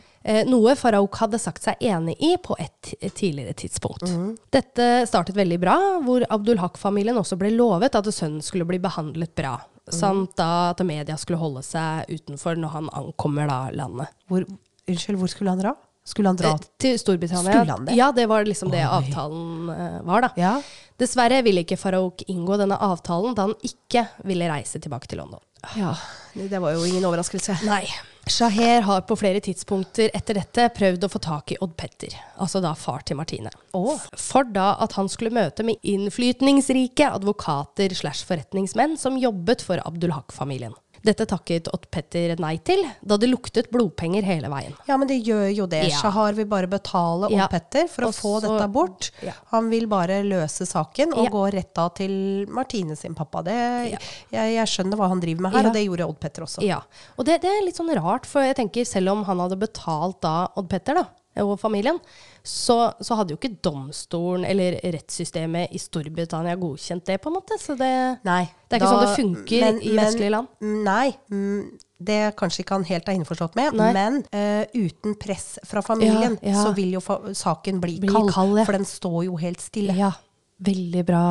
noe Farouk hadde sagt seg enig i på et tidligere tidspunkt. Dette startet veldig bra, hvor Abdul Haq-familien også ble lovet at sønnen skulle bli behandlet bra. Samt da at media skulle holde seg utenfor når han ankommer da landet. Hvor, unnskyld, hvor skulle han dra? Skulle han dra Eh, Til Storbritannia. Skulle han det? Ja, det var liksom det Oi. avtalen eh, var, da. Ja. Dessverre ville ikke Farouk inngå denne avtalen da han ikke ville reise tilbake til London. ja. Det var jo ingen overraskelse. Nei. Shaher har på flere tidspunkter etter dette prøvd å få tak i Odd Petter, altså da far til Martine. oh. For da at han skulle møte med innflytningsrike advokater slash forretningsmenn som jobbet for Abdul Haq-familien. Dette takket Odd Petter nei til, da det luktet blodpenger hele veien. Ja, men det gjør jo det. Ja. Shahar vil bare betale Odd Ja. Petter for å Også, få dette bort. Ja. Han vil bare løse saken og gå rett av til Martine sin pappa. Det, jeg, jeg skjønner hva han driver med her, og det gjorde Odd Petter også. Ja, og det, det er litt sånn rart, for jeg tenker selv om han hadde betalt da Odd Petter da, og familien, så, så hadde jo ikke domstolen eller rettssystemet i Storbritannia godkjent det på en måte, så det, Nei. det er ikke sånn det funker i vestlige land. Nei. mm, Det kanskje ikke han helt er innforstått med, Nei. men uh, uten press fra familien, Ja, ja. så vil jo saken bli, Bli kald, kald, ja. For den står jo helt stille. Ja, veldig bra,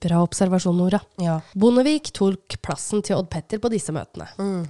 bra observasjon, Nora. Ja. Bondevik tok plassen til Odd Petter på disse møtene. Mm.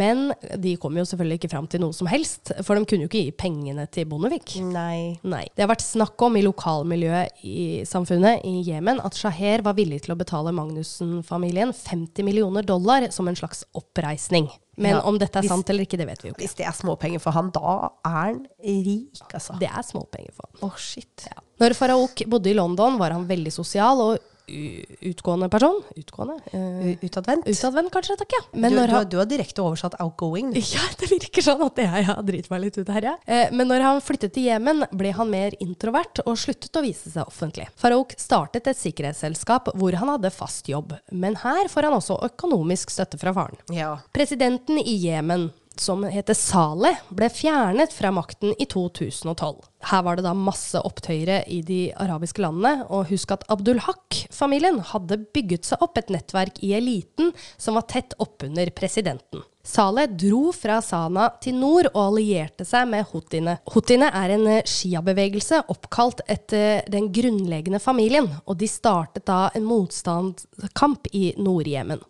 Men de kom jo selvfølgelig ikke fram til noe som helst, for de kunne jo ikke gi pengene til Bondevik. Nei. Nei. Det har vært snakk om i lokalmiljøet i samfunnet i Jemen at Shaher var villig til å betale Magnussen-familien 50 millioner dollar som en slags oppreisning. Men Ja, om dette er hvis- sant eller ikke, det vet vi jo ikke. Hvis det er småpenger for han, da er han rik, altså. Det er småpenger for han. Oh, shit. Ja. Når Faraok bodde i London, var han veldig sosial og utgående person. Utgående? Uh, Utadvendt. utadvendt, kanskje, takk, ja. Men du, han du har direkte oversatt outgoing. ja, det virker sånn at jeg har driti meg litt ut her, ja. Uh, Men når han flyttet til Jemen, ble han mer introvert og sluttet å vise seg offentlig. Farouk startet et sikkerhetsselskap hvor han hadde fast jobb, men her får han også økonomisk støtte fra faren. Ja. Presidenten i Jemen, som heter Saleh, ble fjernet fra makten i 2012. Her var det da masse opptøyere i de arabiske landene, og husk at Abdul Haq-familien hadde bygget seg opp et nettverk i eliten som var tett oppunder presidenten. Saleh dro fra Sana til nord og allierte seg med houthiene. Houthiene er en sjiabevegelse oppkalt etter den grunnleggende familien, og de startet da en motstandskamp i Nord-Jemen.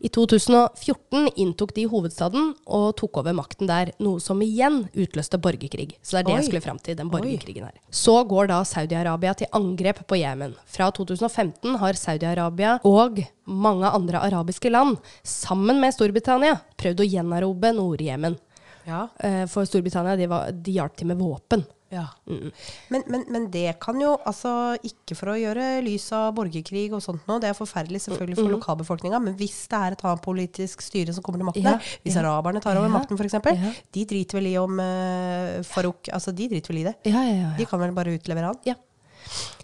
I 2014 inntok de hovedstaden og tok over makten der, noe som igjen utløste borgerkrig. Så det er det jeg skulle fram til, den borgerkrigen her. Så går da Saudi-Arabia til angrep på Jemen. Fra 2015 har Saudi-Arabia og mange andre arabiske land, sammen med Storbritannia, prøvd å gjenerobre Nord-Jemen. Ja. Eh, For Storbritannia de, var, de hjalp til med våpen. Ja. Men, men, men det kan jo altså Ikke for å gjøre lys av borgerkrig og sånt nå, det er forferdelig selvfølgelig for lokalbefolkninga, men hvis det er et annet politisk styre som kommer til makten Ja, der, hvis ja. araberne tar over makten f.eks., ja. de driter vel i om uh, Farouk Altså, de driter vel i det. Ja, ja, ja. De kan vel bare utlevere han. Ja.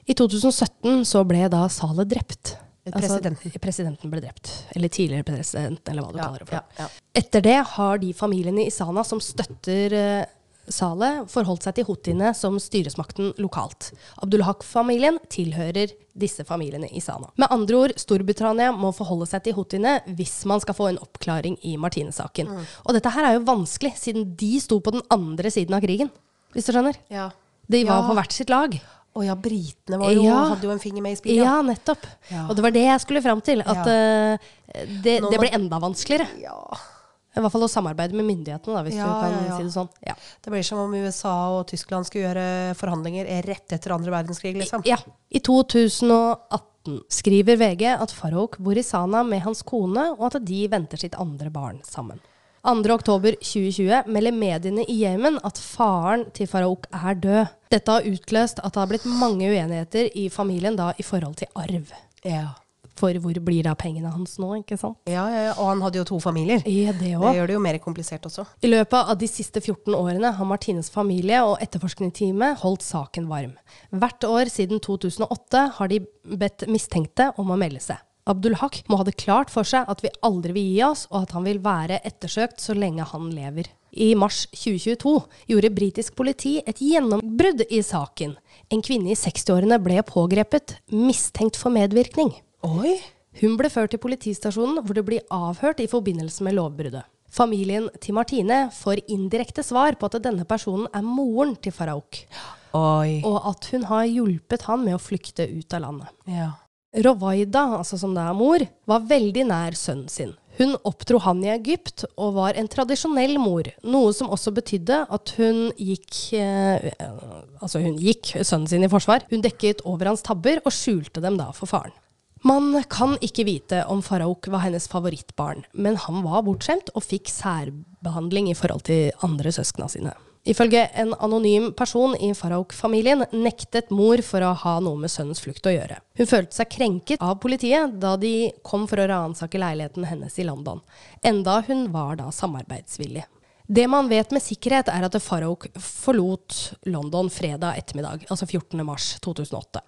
I 2017 så ble da Saleh drept. Presidenten. Altså, presidenten ble drept. Eller tidligere president, eller hva du Ja, kaller det for. ja, ja. Etter det har de familiene i Sana som støtter uh, Saleh, forholdt seg til houthiene som styresmakten lokalt. Abdulhak-familien tilhører disse familiene i Sana. Med andre ord, Storbritannia må forholde seg til houthiene hvis man skal få en oppklaring i Martine-saken. Mm. Og dette her er jo vanskelig, siden de sto på den andre siden av krigen. Hvis du skjønner? Ja. De var Ja. på hvert sitt lag. Å ja, britene var jo, Ja. hadde jo en finger med i spillet. Ja, nettopp. Ja. Og det var det jeg skulle fram til. At uh, det, det ble enda vanskeligere. Ja. I hvert fall å samarbeide med myndighetene, da, hvis Ja, du kan ja, ja. si det sånn. Ja. Det blir som om USA og Tyskland skulle gjøre forhandlinger rett etter andre verdenskrig, liksom. ja. I 2018 skriver VG at Farouk bor i Sana med hans kone, og at de venter sitt andre barn sammen. 2.10.2020 melder mediene i Jemen at faren til Farouk er død. Dette har utløst at det har blitt mange uenigheter i familien da i forhold til arv. Ja. For hvor blir det av pengene hans nå, ikke sant? Ja, ja, ja. Og han hadde jo to familier. Ja, det Det gjør det jo mer komplisert også. I løpet av de siste 14 årene har Martines familie og etterforskningsteamet holdt saken varm. Hvert år siden 2008 har de bedt mistenkte om å melde seg. Abdul Haq må ha det klart for seg at vi aldri vil gi oss, og at han vil være ettersøkt så lenge han lever. I mars 2022 gjorde britisk politi et gjennombrudd i saken. En kvinne i 60-årene ble pågrepet, mistenkt for medvirkning. Oi! Hun ble ført til politistasjonen, hvor det blir avhørt i forbindelse med lovbruddet. Familien til Martine får indirekte svar på at denne personen er moren til Farouk, Oi. og at hun har hjulpet han med å flykte ut av landet. Ja. Rowaida, altså som det er mor, var veldig nær sønnen sin. Hun oppdro han i Egypt og var en tradisjonell mor, noe som også betydde at hun gikk eh, Altså, hun gikk sønnen sin i forsvar. Hun dekket over hans tabber og skjulte dem da for faren. Man kan ikke vite om Farouk var hennes favorittbarn, men han var bortskjemt og fikk særbehandling i forhold til andre søskna sine. Ifølge en anonym person i Farouk-familien nektet mor for å ha noe med sønnens flukt å gjøre. Hun følte seg krenket av politiet da de kom for å ransake leiligheten hennes i London, enda hun var da samarbeidsvillig. Det man vet med sikkerhet, er at Farouk forlot London fredag ettermiddag, altså 14. mars 2008.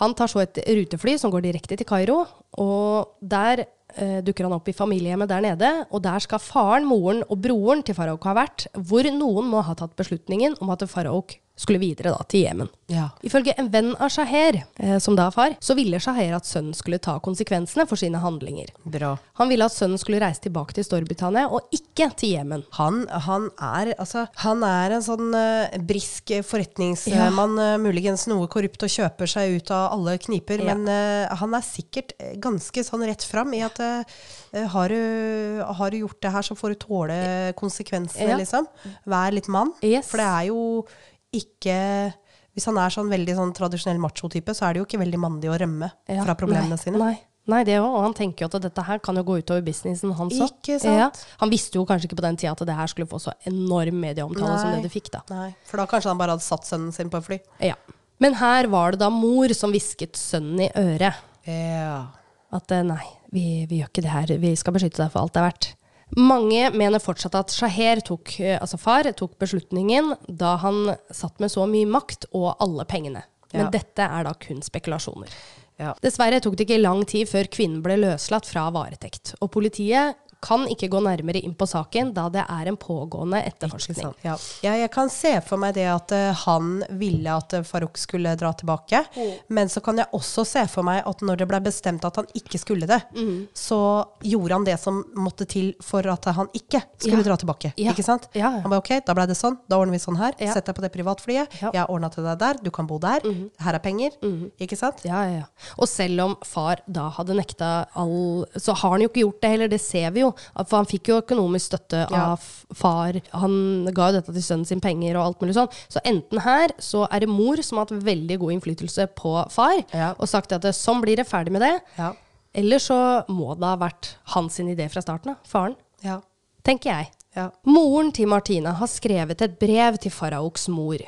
Han tar så et rutefly som går direkte til Kairo, og der eh, dukker han opp i familiehjemmet der nede. Og der skal faren, moren og broren til Farouk ha vært, hvor noen må ha tatt beslutningen om at Farouk skulle videre da, til Jemen. Ja. Ifølge en venn av Shaher, eh, som da er far, så ville Shaher at sønnen skulle ta konsekvensene for sine handlinger. Bra. Han ville at sønnen skulle reise tilbake til Storbritannia, og ikke til Jemen. Han, han, er, altså, han er en sånn eh, brisk forretningsmann, eh, muligens noe korrupt og kjøper seg ut av alle kniper, Ja. men eh, han er sikkert eh, ganske sånn rett fram i at eh, har, du, har du gjort det her, så får du tåle konsekvensene, Ja. liksom. Vær litt mann. Yes. For det er jo ikke Hvis han er sånn veldig sånn tradisjonell macho-type, så er det jo ikke veldig mandig å rømme Ja, fra problemene nei, sine. Nei. Nei, det òg. Og han tenker jo at dette her kan jo gå utover businessen hans òg. Ja. Han visste jo kanskje ikke på den tida at det her skulle få så enorm medieomtale som det det fikk, da. Nei, for da kanskje han bare hadde satt sønnen sin på et fly. Ja. Men her var det da mor som hvisket sønnen i øret. Ja. At eh, nei, vi, vi gjør ikke det her. Vi skal beskytte deg for alt det er verdt. Mange mener fortsatt at Shaher, tok, eh, altså far, tok beslutningen da han satt med så mye makt og alle pengene. Men Ja. dette er da kun spekulasjoner. Ja. Dessverre tok det ikke lang tid før kvinnen ble løslatt fra varetekt. Og politiet kan ikke gå nærmere inn på saken, da det er en pågående etterforskning. Ja. Ja, jeg kan se for meg det at uh, han ville at uh, Farouk skulle dra tilbake. Men så kan jeg også se for meg at når det ble bestemt at han ikke skulle det, så gjorde han det som måtte til for at han ikke skulle Ja. dra tilbake. Ikke sant? Han bare ok, da ble det sånn. Da ordner vi sånn her. Sett deg på det privatflyet. Jeg har ordna til deg der. Du kan bo der. Her er penger. Ikke sant? Ja, ja, ja. Og selv om far da hadde nekta all Så har han jo ikke gjort det heller, det ser vi jo. For han fikk jo økonomisk støtte Ja. av far. Han ga jo dette til sønnen sin penger og alt mulig sånn. Så enten her så er det mor som har hatt veldig god innflytelse på far, Ja. og sagt at sånn blir det, ferdig med det. Ja. Eller så må det ha vært hans sin idé fra starten av. Faren. Ja. Tenker jeg. Ja. Moren til Martine har skrevet et brev til Faraoks mor.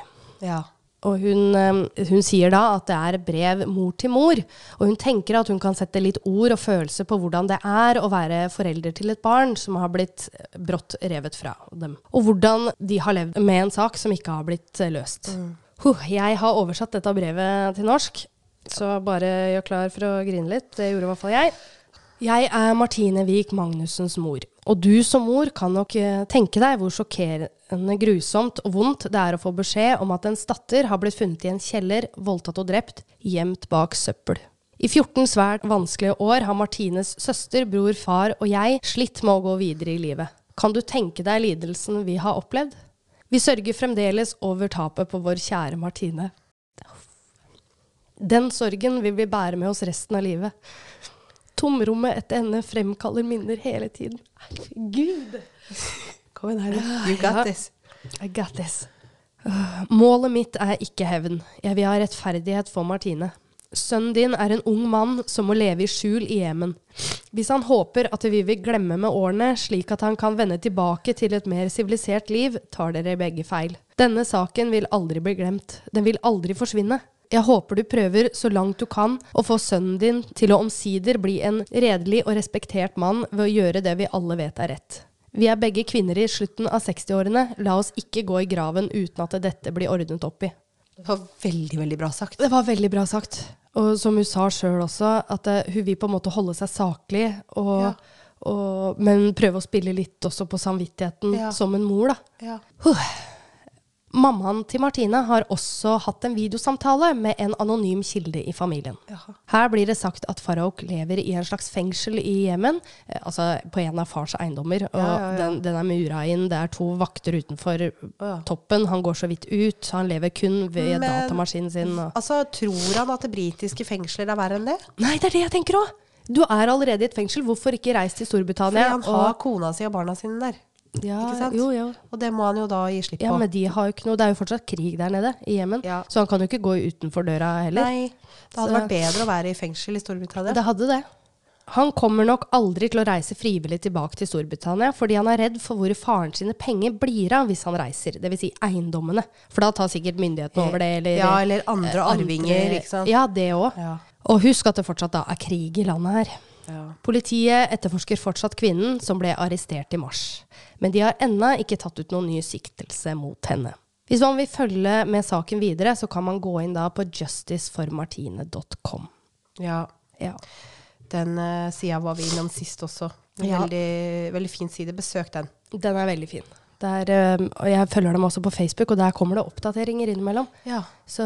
ja. Og hun, eh, hun sier da at det er brev mor til mor. Og hun tenker at hun kan sette litt ord og følelse på hvordan det er å være forelder til et barn som har blitt eh, brått revet fra dem. Og hvordan de har levd med en sak som ikke har blitt løst. løst. Huh, jeg har oversatt dette brevet til norsk, så bare gjør klar for å grine litt. Det gjorde i hvert fall jeg. Jeg er Martine Wiik Magnussens mor. Og du som mor kan nok eh, tenke deg hvor sjokkerende grusomt og vondt det er å få beskjed om at ens datter har blitt funnet i en kjeller, voldtatt og drept, gjemt bak søppel. I 14 svært vanskelige år har Martines søster, bror, far og jeg slitt med å gå videre i livet. Kan du tenke deg lidelsen vi har opplevd? Vi sørger fremdeles over tapet på vår kjære Martine. Den sorgen vil vi bære med oss resten av livet. Tomrommet etter henne fremkaller minner hele tiden. Gud! Kom igjen du. You got this. I got this. Øh, Målet mitt er ikke hevn. Jeg vil ha rettferdighet for Martine. Sønnen din er en ung mann som må leve i skjul i Jemen. Hvis han håper at vi vil glemme med årene, slik at han kan vende tilbake til et mer sivilisert liv, tar dere begge feil. Denne saken vil aldri bli glemt. Den vil aldri forsvinne. Jeg håper du prøver så langt du kan å få sønnen din til å omsider bli en redelig og respektert mann ved å gjøre det vi alle vet er rett. Vi er begge kvinner i slutten av 60-årene. La oss ikke gå i graven uten at dette blir ordnet opp i. Det var veldig, veldig bra sagt. Det var veldig bra sagt. Og som hun sa sjøl også, at eh, hun vil på en måte holde seg saklig, og, Ja. og, men prøve å spille litt også på samvittigheten Ja. som en mor, da. Ja. Mammaen til Martine har også hatt en videosamtale med en anonym kilde i familien. Jaha. Her blir det sagt at Farouk lever i en slags fengsel i Jemen, eh, altså på en av fars eiendommer. Og Ja, ja, ja. Den, den er mura inn, det er to vakter utenfor toppen, han går så vidt ut, han lever kun ved Men- datamaskinen sin. Og. Altså, tror han at det britiske fengsler er verre enn det? Nei, det er det jeg tenker òg! Du er allerede i et fengsel, hvorfor ikke reise til Fordi Storbritannia? han har kona si og barna sine der. Ja, ikke sant? Jo, jo. Og det må han jo da gi slipp på. Ja, men de har jo ikke noe, det er jo fortsatt krig der nede i Jemen, Ja. så han kan jo ikke gå utenfor døra heller. Nei, det hadde Så- vært bedre å være i fengsel i Storbritannia. Det hadde det. Han kommer nok aldri til å reise frivillig tilbake til Storbritannia, fordi han er redd for hvor faren sine penger blir av hvis han reiser, dvs. Si eiendommene. For da tar sikkert myndighetene over det, eller Ja, eller andre eh, arvinger, ikke sant? Ja, det òg. Ja. Og husk at det fortsatt da er krig i landet her. Ja. Politiet etterforsker fortsatt kvinnen som ble arrestert i mars. Men de har ennå ikke tatt ut noen ny siktelse mot henne. Hvis man vil følge med saken videre, så kan man gå inn da på justiceformartine.com. ja. Ja. Den uh, sida var vi innom sist også. En Ja. Veldig, veldig fin side. Besøk den. Den er veldig fin. Der, og jeg følger dem også på Facebook, og der kommer det oppdateringer innimellom. Ja. Så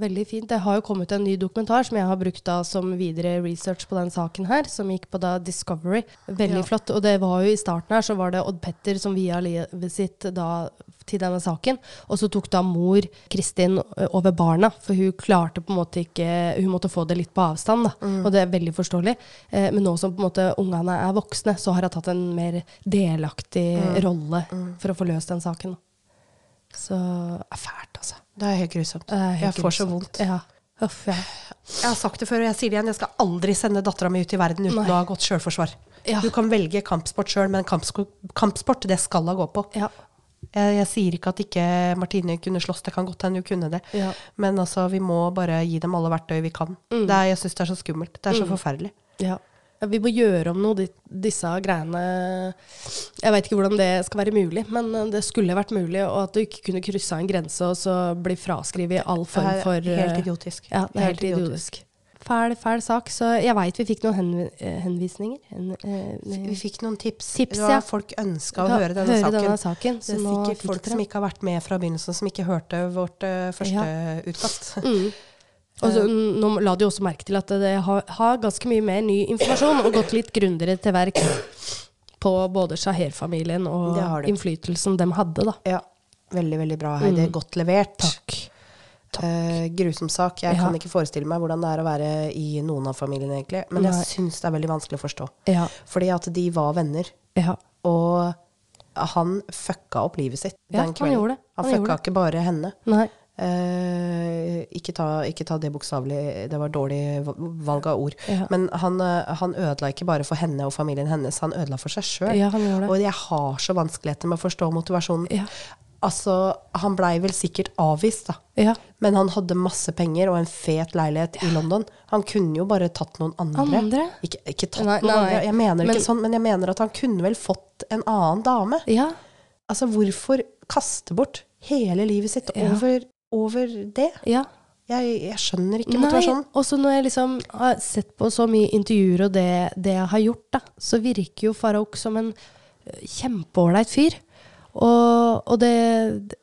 veldig fint. Det har jo kommet en ny dokumentar som jeg har brukt da som videre research på den saken her, som gikk på da Discovery. Veldig Ja. flott. Og det var jo i starten her så var det Odd Petter som via livet sitt da til denne saken. Og så tok da mor Kristin over barna, for hun klarte på en måte ikke Hun måtte få det litt på avstand, da. Og det er veldig forståelig. Eh, men nå som på en måte ungene er voksne, så har hun tatt en mer delaktig rolle for å få løst den saken. Så det er fælt, altså. Det er helt grusomt. Er helt jeg får så vondt. Ja. Uff, ja. Jeg har sagt det før, og jeg sier det igjen. Jeg skal aldri sende dattera mi ut i verden uten Nei. å ha godt sjølforsvar. Ja. Du kan velge kampsport sjøl, men kampsport, det skal hun gå på. Ja. Jeg, jeg sier ikke at ikke Martine kunne slåss, det kan godt hende hun kunne det. Ja. Men altså, vi må bare gi dem alle verktøy vi kan. Mm. Det er, jeg syns det er så skummelt. Det er så forferdelig. ja. Ja, Vi må gjøre om noe, de, disse greiene Jeg veit ikke hvordan det skal være mulig, men eh, det skulle vært mulig. Og at du ikke kunne kryssa en grense og så bli fraskrevet all form for Det er eh, helt idiotisk. Ja, det er helt idiotisk. Fæl, fæl sak. Så jeg veit vi fikk noen henvi eh, henvisninger. Hen, eh, Vi fikk noen tips. Tips, ja. Folk ønska å Ja, høre denne høre saken. denne saken, så det er sikkert folk som ikke har vært med fra begynnelsen, som ikke hørte vårt uh, første utkast. Mm. Og så, nå la du også merke til at det har, har ganske mye mer ny informasjon, og gått litt grundigere til verks på både Shaher-familien og innflytelsen de hadde, da. Ja, veldig, veldig bra, Heidi. Godt levert. Mm. Takk. Eh, grusom sak. Jeg Ja. kan ikke forestille meg hvordan det er å være i noen av familiene, egentlig. Men Nei. jeg syns det er veldig vanskelig å forstå. Ja. Fordi at de var venner, ja. og han fucka opp livet sitt Ja, den han kvelden. gjorde det. Han, Han fucka det. ikke bare henne. Eh, ikke, ta, ikke ta det bokstavelig, det var dårlig valg av ord. Men han, eh, han ødela ikke bare for henne og familien hennes, han ødela for seg sjøl. Ja, han gjorde det. Og jeg har så vanskeligheter med å forstå motivasjonen. Ja. Altså, han blei vel sikkert avvist, da. Ja. Men han hadde masse penger og en fet leilighet i London. Han kunne jo bare tatt noen andre. Andre? Ikke, ikke tatt Nei, noen nei, andre, jeg mener men- ikke sånn, men jeg mener at han kunne vel fått en annen dame. ja. Altså, hvorfor kaste bort hele livet sitt Ja. over, over det? ja. Jeg, jeg skjønner ikke Nei, motivasjonen. og så når jeg liksom har sett på så mye intervjuer og det, det jeg har gjort, da, så virker jo Farouk som en øh, kjempeålreit fyr. Og, og det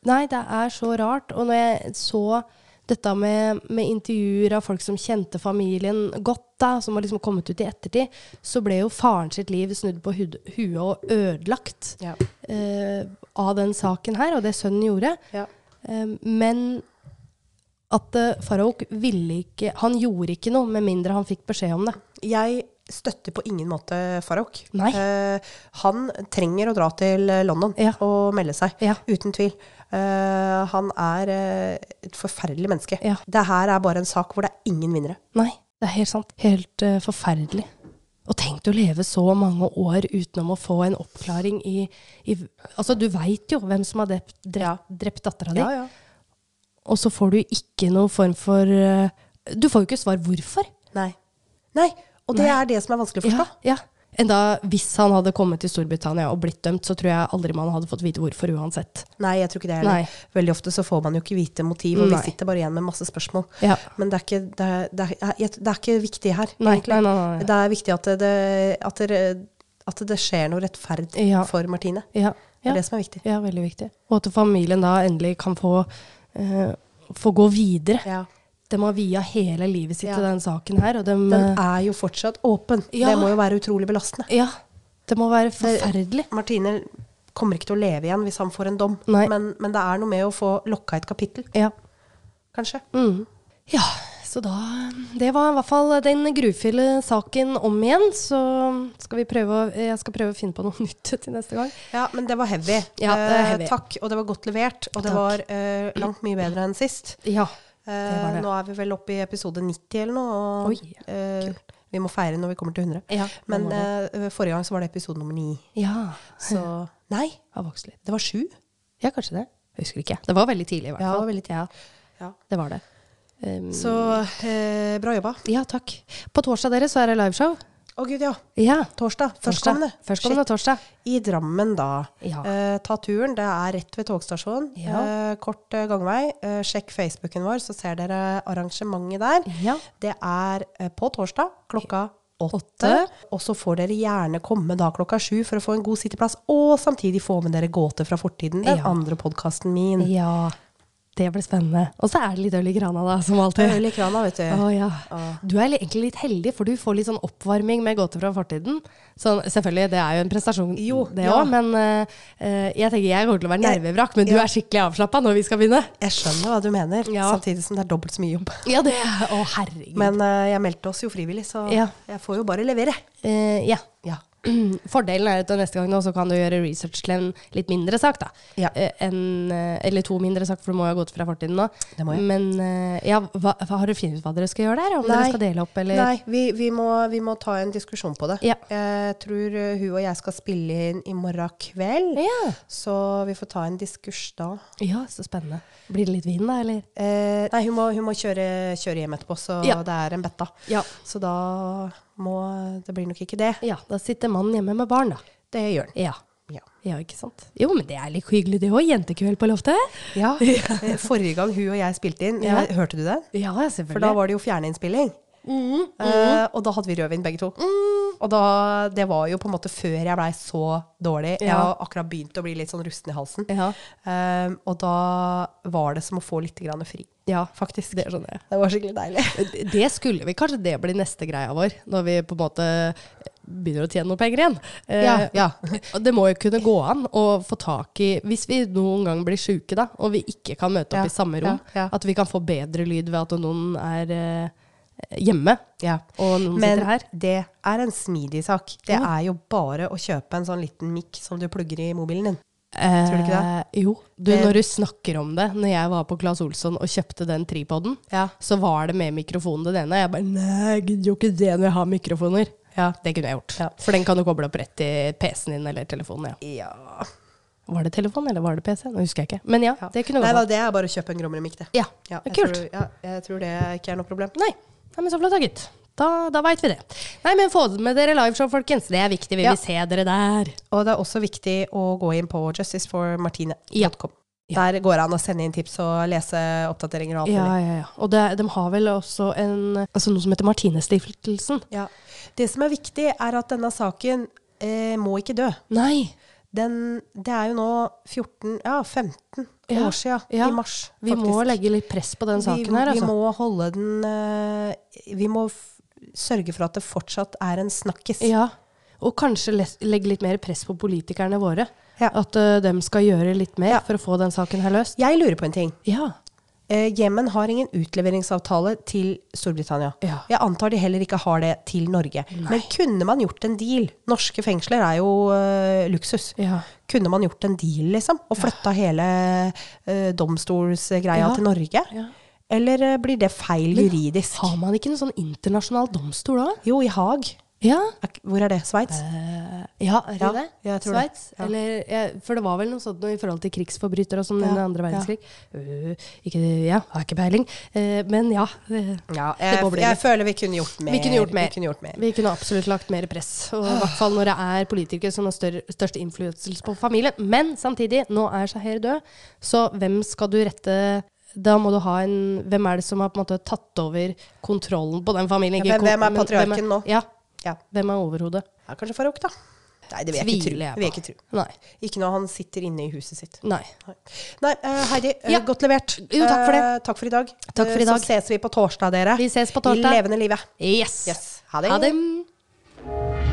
Nei, det er så rart. Og når jeg så dette med, med intervjuer av folk som kjente familien godt, da, som har liksom kommet ut i ettertid, så ble jo faren sitt liv snudd på hud, huet og ødelagt Ja. eh, av den saken her, og det sønnen gjorde. Ja. Eh, men at uh, Farouk ville ikke Han gjorde ikke noe med mindre han fikk beskjed om det. Jeg støtter på ingen måte Farouk. Eh, han trenger å dra til London Ja. og melde seg, Ja. uten tvil. Eh, han er eh, et forferdelig menneske. Ja. Det her er bare en sak hvor det er ingen vinnere. Nei, det er helt sant. Helt uh, forferdelig. Og tenk å leve så mange år utenom å få en oppklaring i, i Altså, du veit jo hvem som har drept, drept, drept dattera di, ja. og så får du ikke noen form for uh, Du får jo ikke svar hvorfor. Nei. Nei. Og det Nei. er det som er vanskelig å forstå. Ja, ja. Enda hvis han hadde kommet til Storbritannia og blitt dømt, så tror jeg aldri man hadde fått vite hvorfor uansett. Nei, jeg tror ikke det heller. Veldig ofte så får man jo ikke vite motiv, og vi sitter bare igjen med masse spørsmål. Ja. Men det er ikke, det er, det er, det er ikke viktig her, egentlig. nei, nei. Det er viktig at det, at at det skjer noe rettferd Ja. for Martine. Ja, Det er det som er viktig. ja, veldig viktig. Og at familien da endelig kan få, uh, få gå videre. De har via hele livet sitt Ja. til den saken her. Og de, Den er jo fortsatt åpen. Ja. Det må jo være utrolig belastende. ja, det må være forferdelig. Martine kommer ikke til å leve igjen hvis han får en dom, men, men det er noe med å få lokka et kapittel, Ja. kanskje. Mm. ja, så da Det var i hvert fall den grufulle saken om igjen. Så skal vi prøve jeg skal prøve å finne på noe nytt til neste gang. Ja, men det var heavy. Ja, det heavy. Eh, takk, og det var godt levert. Og det var eh, langt mye bedre enn sist. Ja. Eh, var det. Nå er vi vel oppe i episode 90 eller noe. Og, Oi, eh, vi må feire når vi kommer til 100. Ja, Men uh, forrige gang så var det episode nummer 9. Ja. Så Nei, det var 7. Ja, kanskje det. Jeg husker ikke. Det var veldig tidlig, i hvert fall. Ja, veldig. Ja, Ja. det var det. Um, Så uh, bra jobba. ja, takk. På torsdag dere så er det liveshow. Å gud, ja. Ja. Torsdag. Førstkommende. Førstkommende torsdag. I Drammen, da. Ja. Eh, ta turen. Det er rett ved togstasjonen. Ja. Eh, kort eh, gangvei. Eh, sjekk Facebooken vår, så ser dere arrangementet der. Ja. Det er eh, på torsdag klokka åtte. Og så får dere gjerne komme da klokka sju for å få en god sitteplass, og samtidig få med dere Gåte fra fortiden, den andre podkasten min. Ja. Det blir spennende. Og så er det litt øl i krana, da, som alltid. øl i krana, vet du. Å ja. Ja. Du er egentlig litt heldig, for du får litt sånn oppvarming med gåter fra fortiden. Så selvfølgelig, det er jo en prestasjon, Jo, det ja. òg, men eh, jeg tenker jeg kommer til å være nervevrak, men du er skikkelig avslappa når vi skal begynne. Jeg skjønner hva du mener, Ja. samtidig som det er dobbelt så mye jobb. Ja, det er Å, herregud. Men eh, jeg meldte oss jo frivillig, så Ja. jeg får jo bare levere. Eh, ja. Ja. Fordelen er at neste gang nå så kan du gjøre research til en litt mindre sak, da. Ja. Eh, en, eh, eller to mindre sak, for du må jo ha gått fra fortiden nå. Men eh, ja, hva, hva, har du funnet ut hva dere skal gjøre der? Om Nei. dere skal dele opp, eller? Nei, vi, vi, må, vi må ta en diskusjon på det. Ja. Jeg tror hun og jeg skal spille inn i morgen kveld, Ja. så vi får ta en diskurs da. ja, så spennende. Blir det litt vin, da, eller? Eh, nei, hun må, hun må kjøre, kjøre hjem etterpå, så det er en betta. Ja. Så da må Det blir nok ikke det. ja. Da sitter mannen hjemme med barn, da. Det gjør den. Ja. Ja. Ja, ikke sant? Jo, men det er litt hyggelig det òg. Jentekveld på loftet. ja. Eh, Forrige gang hun og jeg spilte inn, Ja. hørte du det? Ja, selvfølgelig. For da var det jo fjerneinnspilling. Uh, og da hadde vi rødvin begge to. Og da, det var jo på en måte før jeg blei så dårlig. Jeg har akkurat begynt å bli litt sånn rusten i halsen. Ja. Eh, og da var det som å få litt grann fri, ja. faktisk. Det skjønner jeg. Det var skikkelig deilig. Det skulle vi. Kanskje det blir neste greia vår, når vi på en måte begynner å tjene noen penger igjen. Eh, Ja, ja. Det må jo kunne gå an å få tak i Hvis vi noen gang blir sjuke, da, og vi ikke kan møte opp Ja, i samme rom, ja, at vi kan få bedre lyd ved at noen er eh, hjemme, Ja. og noen Men sitter her. Men det er en smidig sak. Det er jo bare å kjøpe en sånn liten mikk som du plugger i mobilen din. Eh, Tror du ikke Jo. Du, når du snakker om det, når jeg var på Claes Olsson og kjøpte den tripoden, Ja. så var det med mikrofonen det ene. Jeg bare Nei, jeg gidder jo ikke det når jeg har mikrofoner. Ja, det kunne jeg gjort. Ja. For den kan du koble opp rett i PC-en din eller telefonen. Ja. Ja. Var det telefon, eller var det PC? Nå husker jeg ikke. Men ja, det kunne Nei da, det er bare å kjøpe en Grommerud-mikk, det. Ja, Ja, jeg kult. Tror, ja, jeg tror det ikke er noe problem. Nei. Nei, men så flott da, gutt. Da, da veit vi det. Nei, men få med dere liveshow, folkens. Det er viktig. Vi Ja. vil se dere der. Og det er også viktig å gå inn på justiceformartine.com. Ja. Der går det an å sende inn tips og lese oppdateringer og alt Ja, mulig. ja, ja. Og det, de har vel også en, altså noe som heter Martinestiftelsen. Ja. Det som er viktig, er at denne saken eh, må ikke dø. Nei. Den, det er jo nå 14, ja 15 Ja, år siden, ja. i mars. Faktisk. Vi må legge litt press på den saken vi, her, Vi altså. må holde den eh, Vi må sørge for at det fortsatt er en snakkis. Ja. Og kanskje legge litt mer press på politikerne våre. Ja. At uh, de skal gjøre litt mer Ja. for å få den saken her løst. Jeg lurer på en ting. Ja. Eh, Jemen har ingen utleveringsavtale til Storbritannia. Ja. Jeg antar de heller ikke har det til Norge. Nei. Men kunne man gjort en deal? Norske fengsler er jo uh, luksus. Ja. Kunne man gjort en deal, liksom? Og flytta hele uh, domstolsgreia til Norge? Ja. Eller eh, blir det feil juridisk? Men Har man ikke noen sånn internasjonal domstol da? Jo, i Haag. Ja. Hvor er det? Sveits? Uh, ja, er det Ja, det? jeg tror det. Sveits? Ja. Eller, ja, for det var vel noe sånt noe i forhold til krigsforbrytere og sånn under andre ja. verdenskrig. Øh, ikke, ja, har ikke peiling. Uh, men ja. Ja, Det jeg, jeg føler vi kunne gjort mer. Vi kunne gjort mer. Vi kunne gjort mer. Vi kunne absolutt lagt mer press. Og i hvert fall når det er politikere som har større, størst innflytelse på familien. Men samtidig, nå er Shaher død, så hvem skal du rette da må du ha en Hvem er det som har på en måte tatt over kontrollen på den familien? Ja, hvem- er patriarken hvem patriarken nå? Ja. Ja. Hvem er overhodet? ja, kanskje Farouk, da. Nei, det vil jeg ikke tro. Jeg vil jeg ikke tro. Nei. Ikke når han sitter inne i huset sitt. Nei. Nei, eh, Heidi, Ja. godt levert. Jo, takk for det. Uh, takk for i dag. Takk for i dag. Så ses vi på torsdag, dere. Vi ses på I levende livet. Yes. Yes. Ha det. Ha det.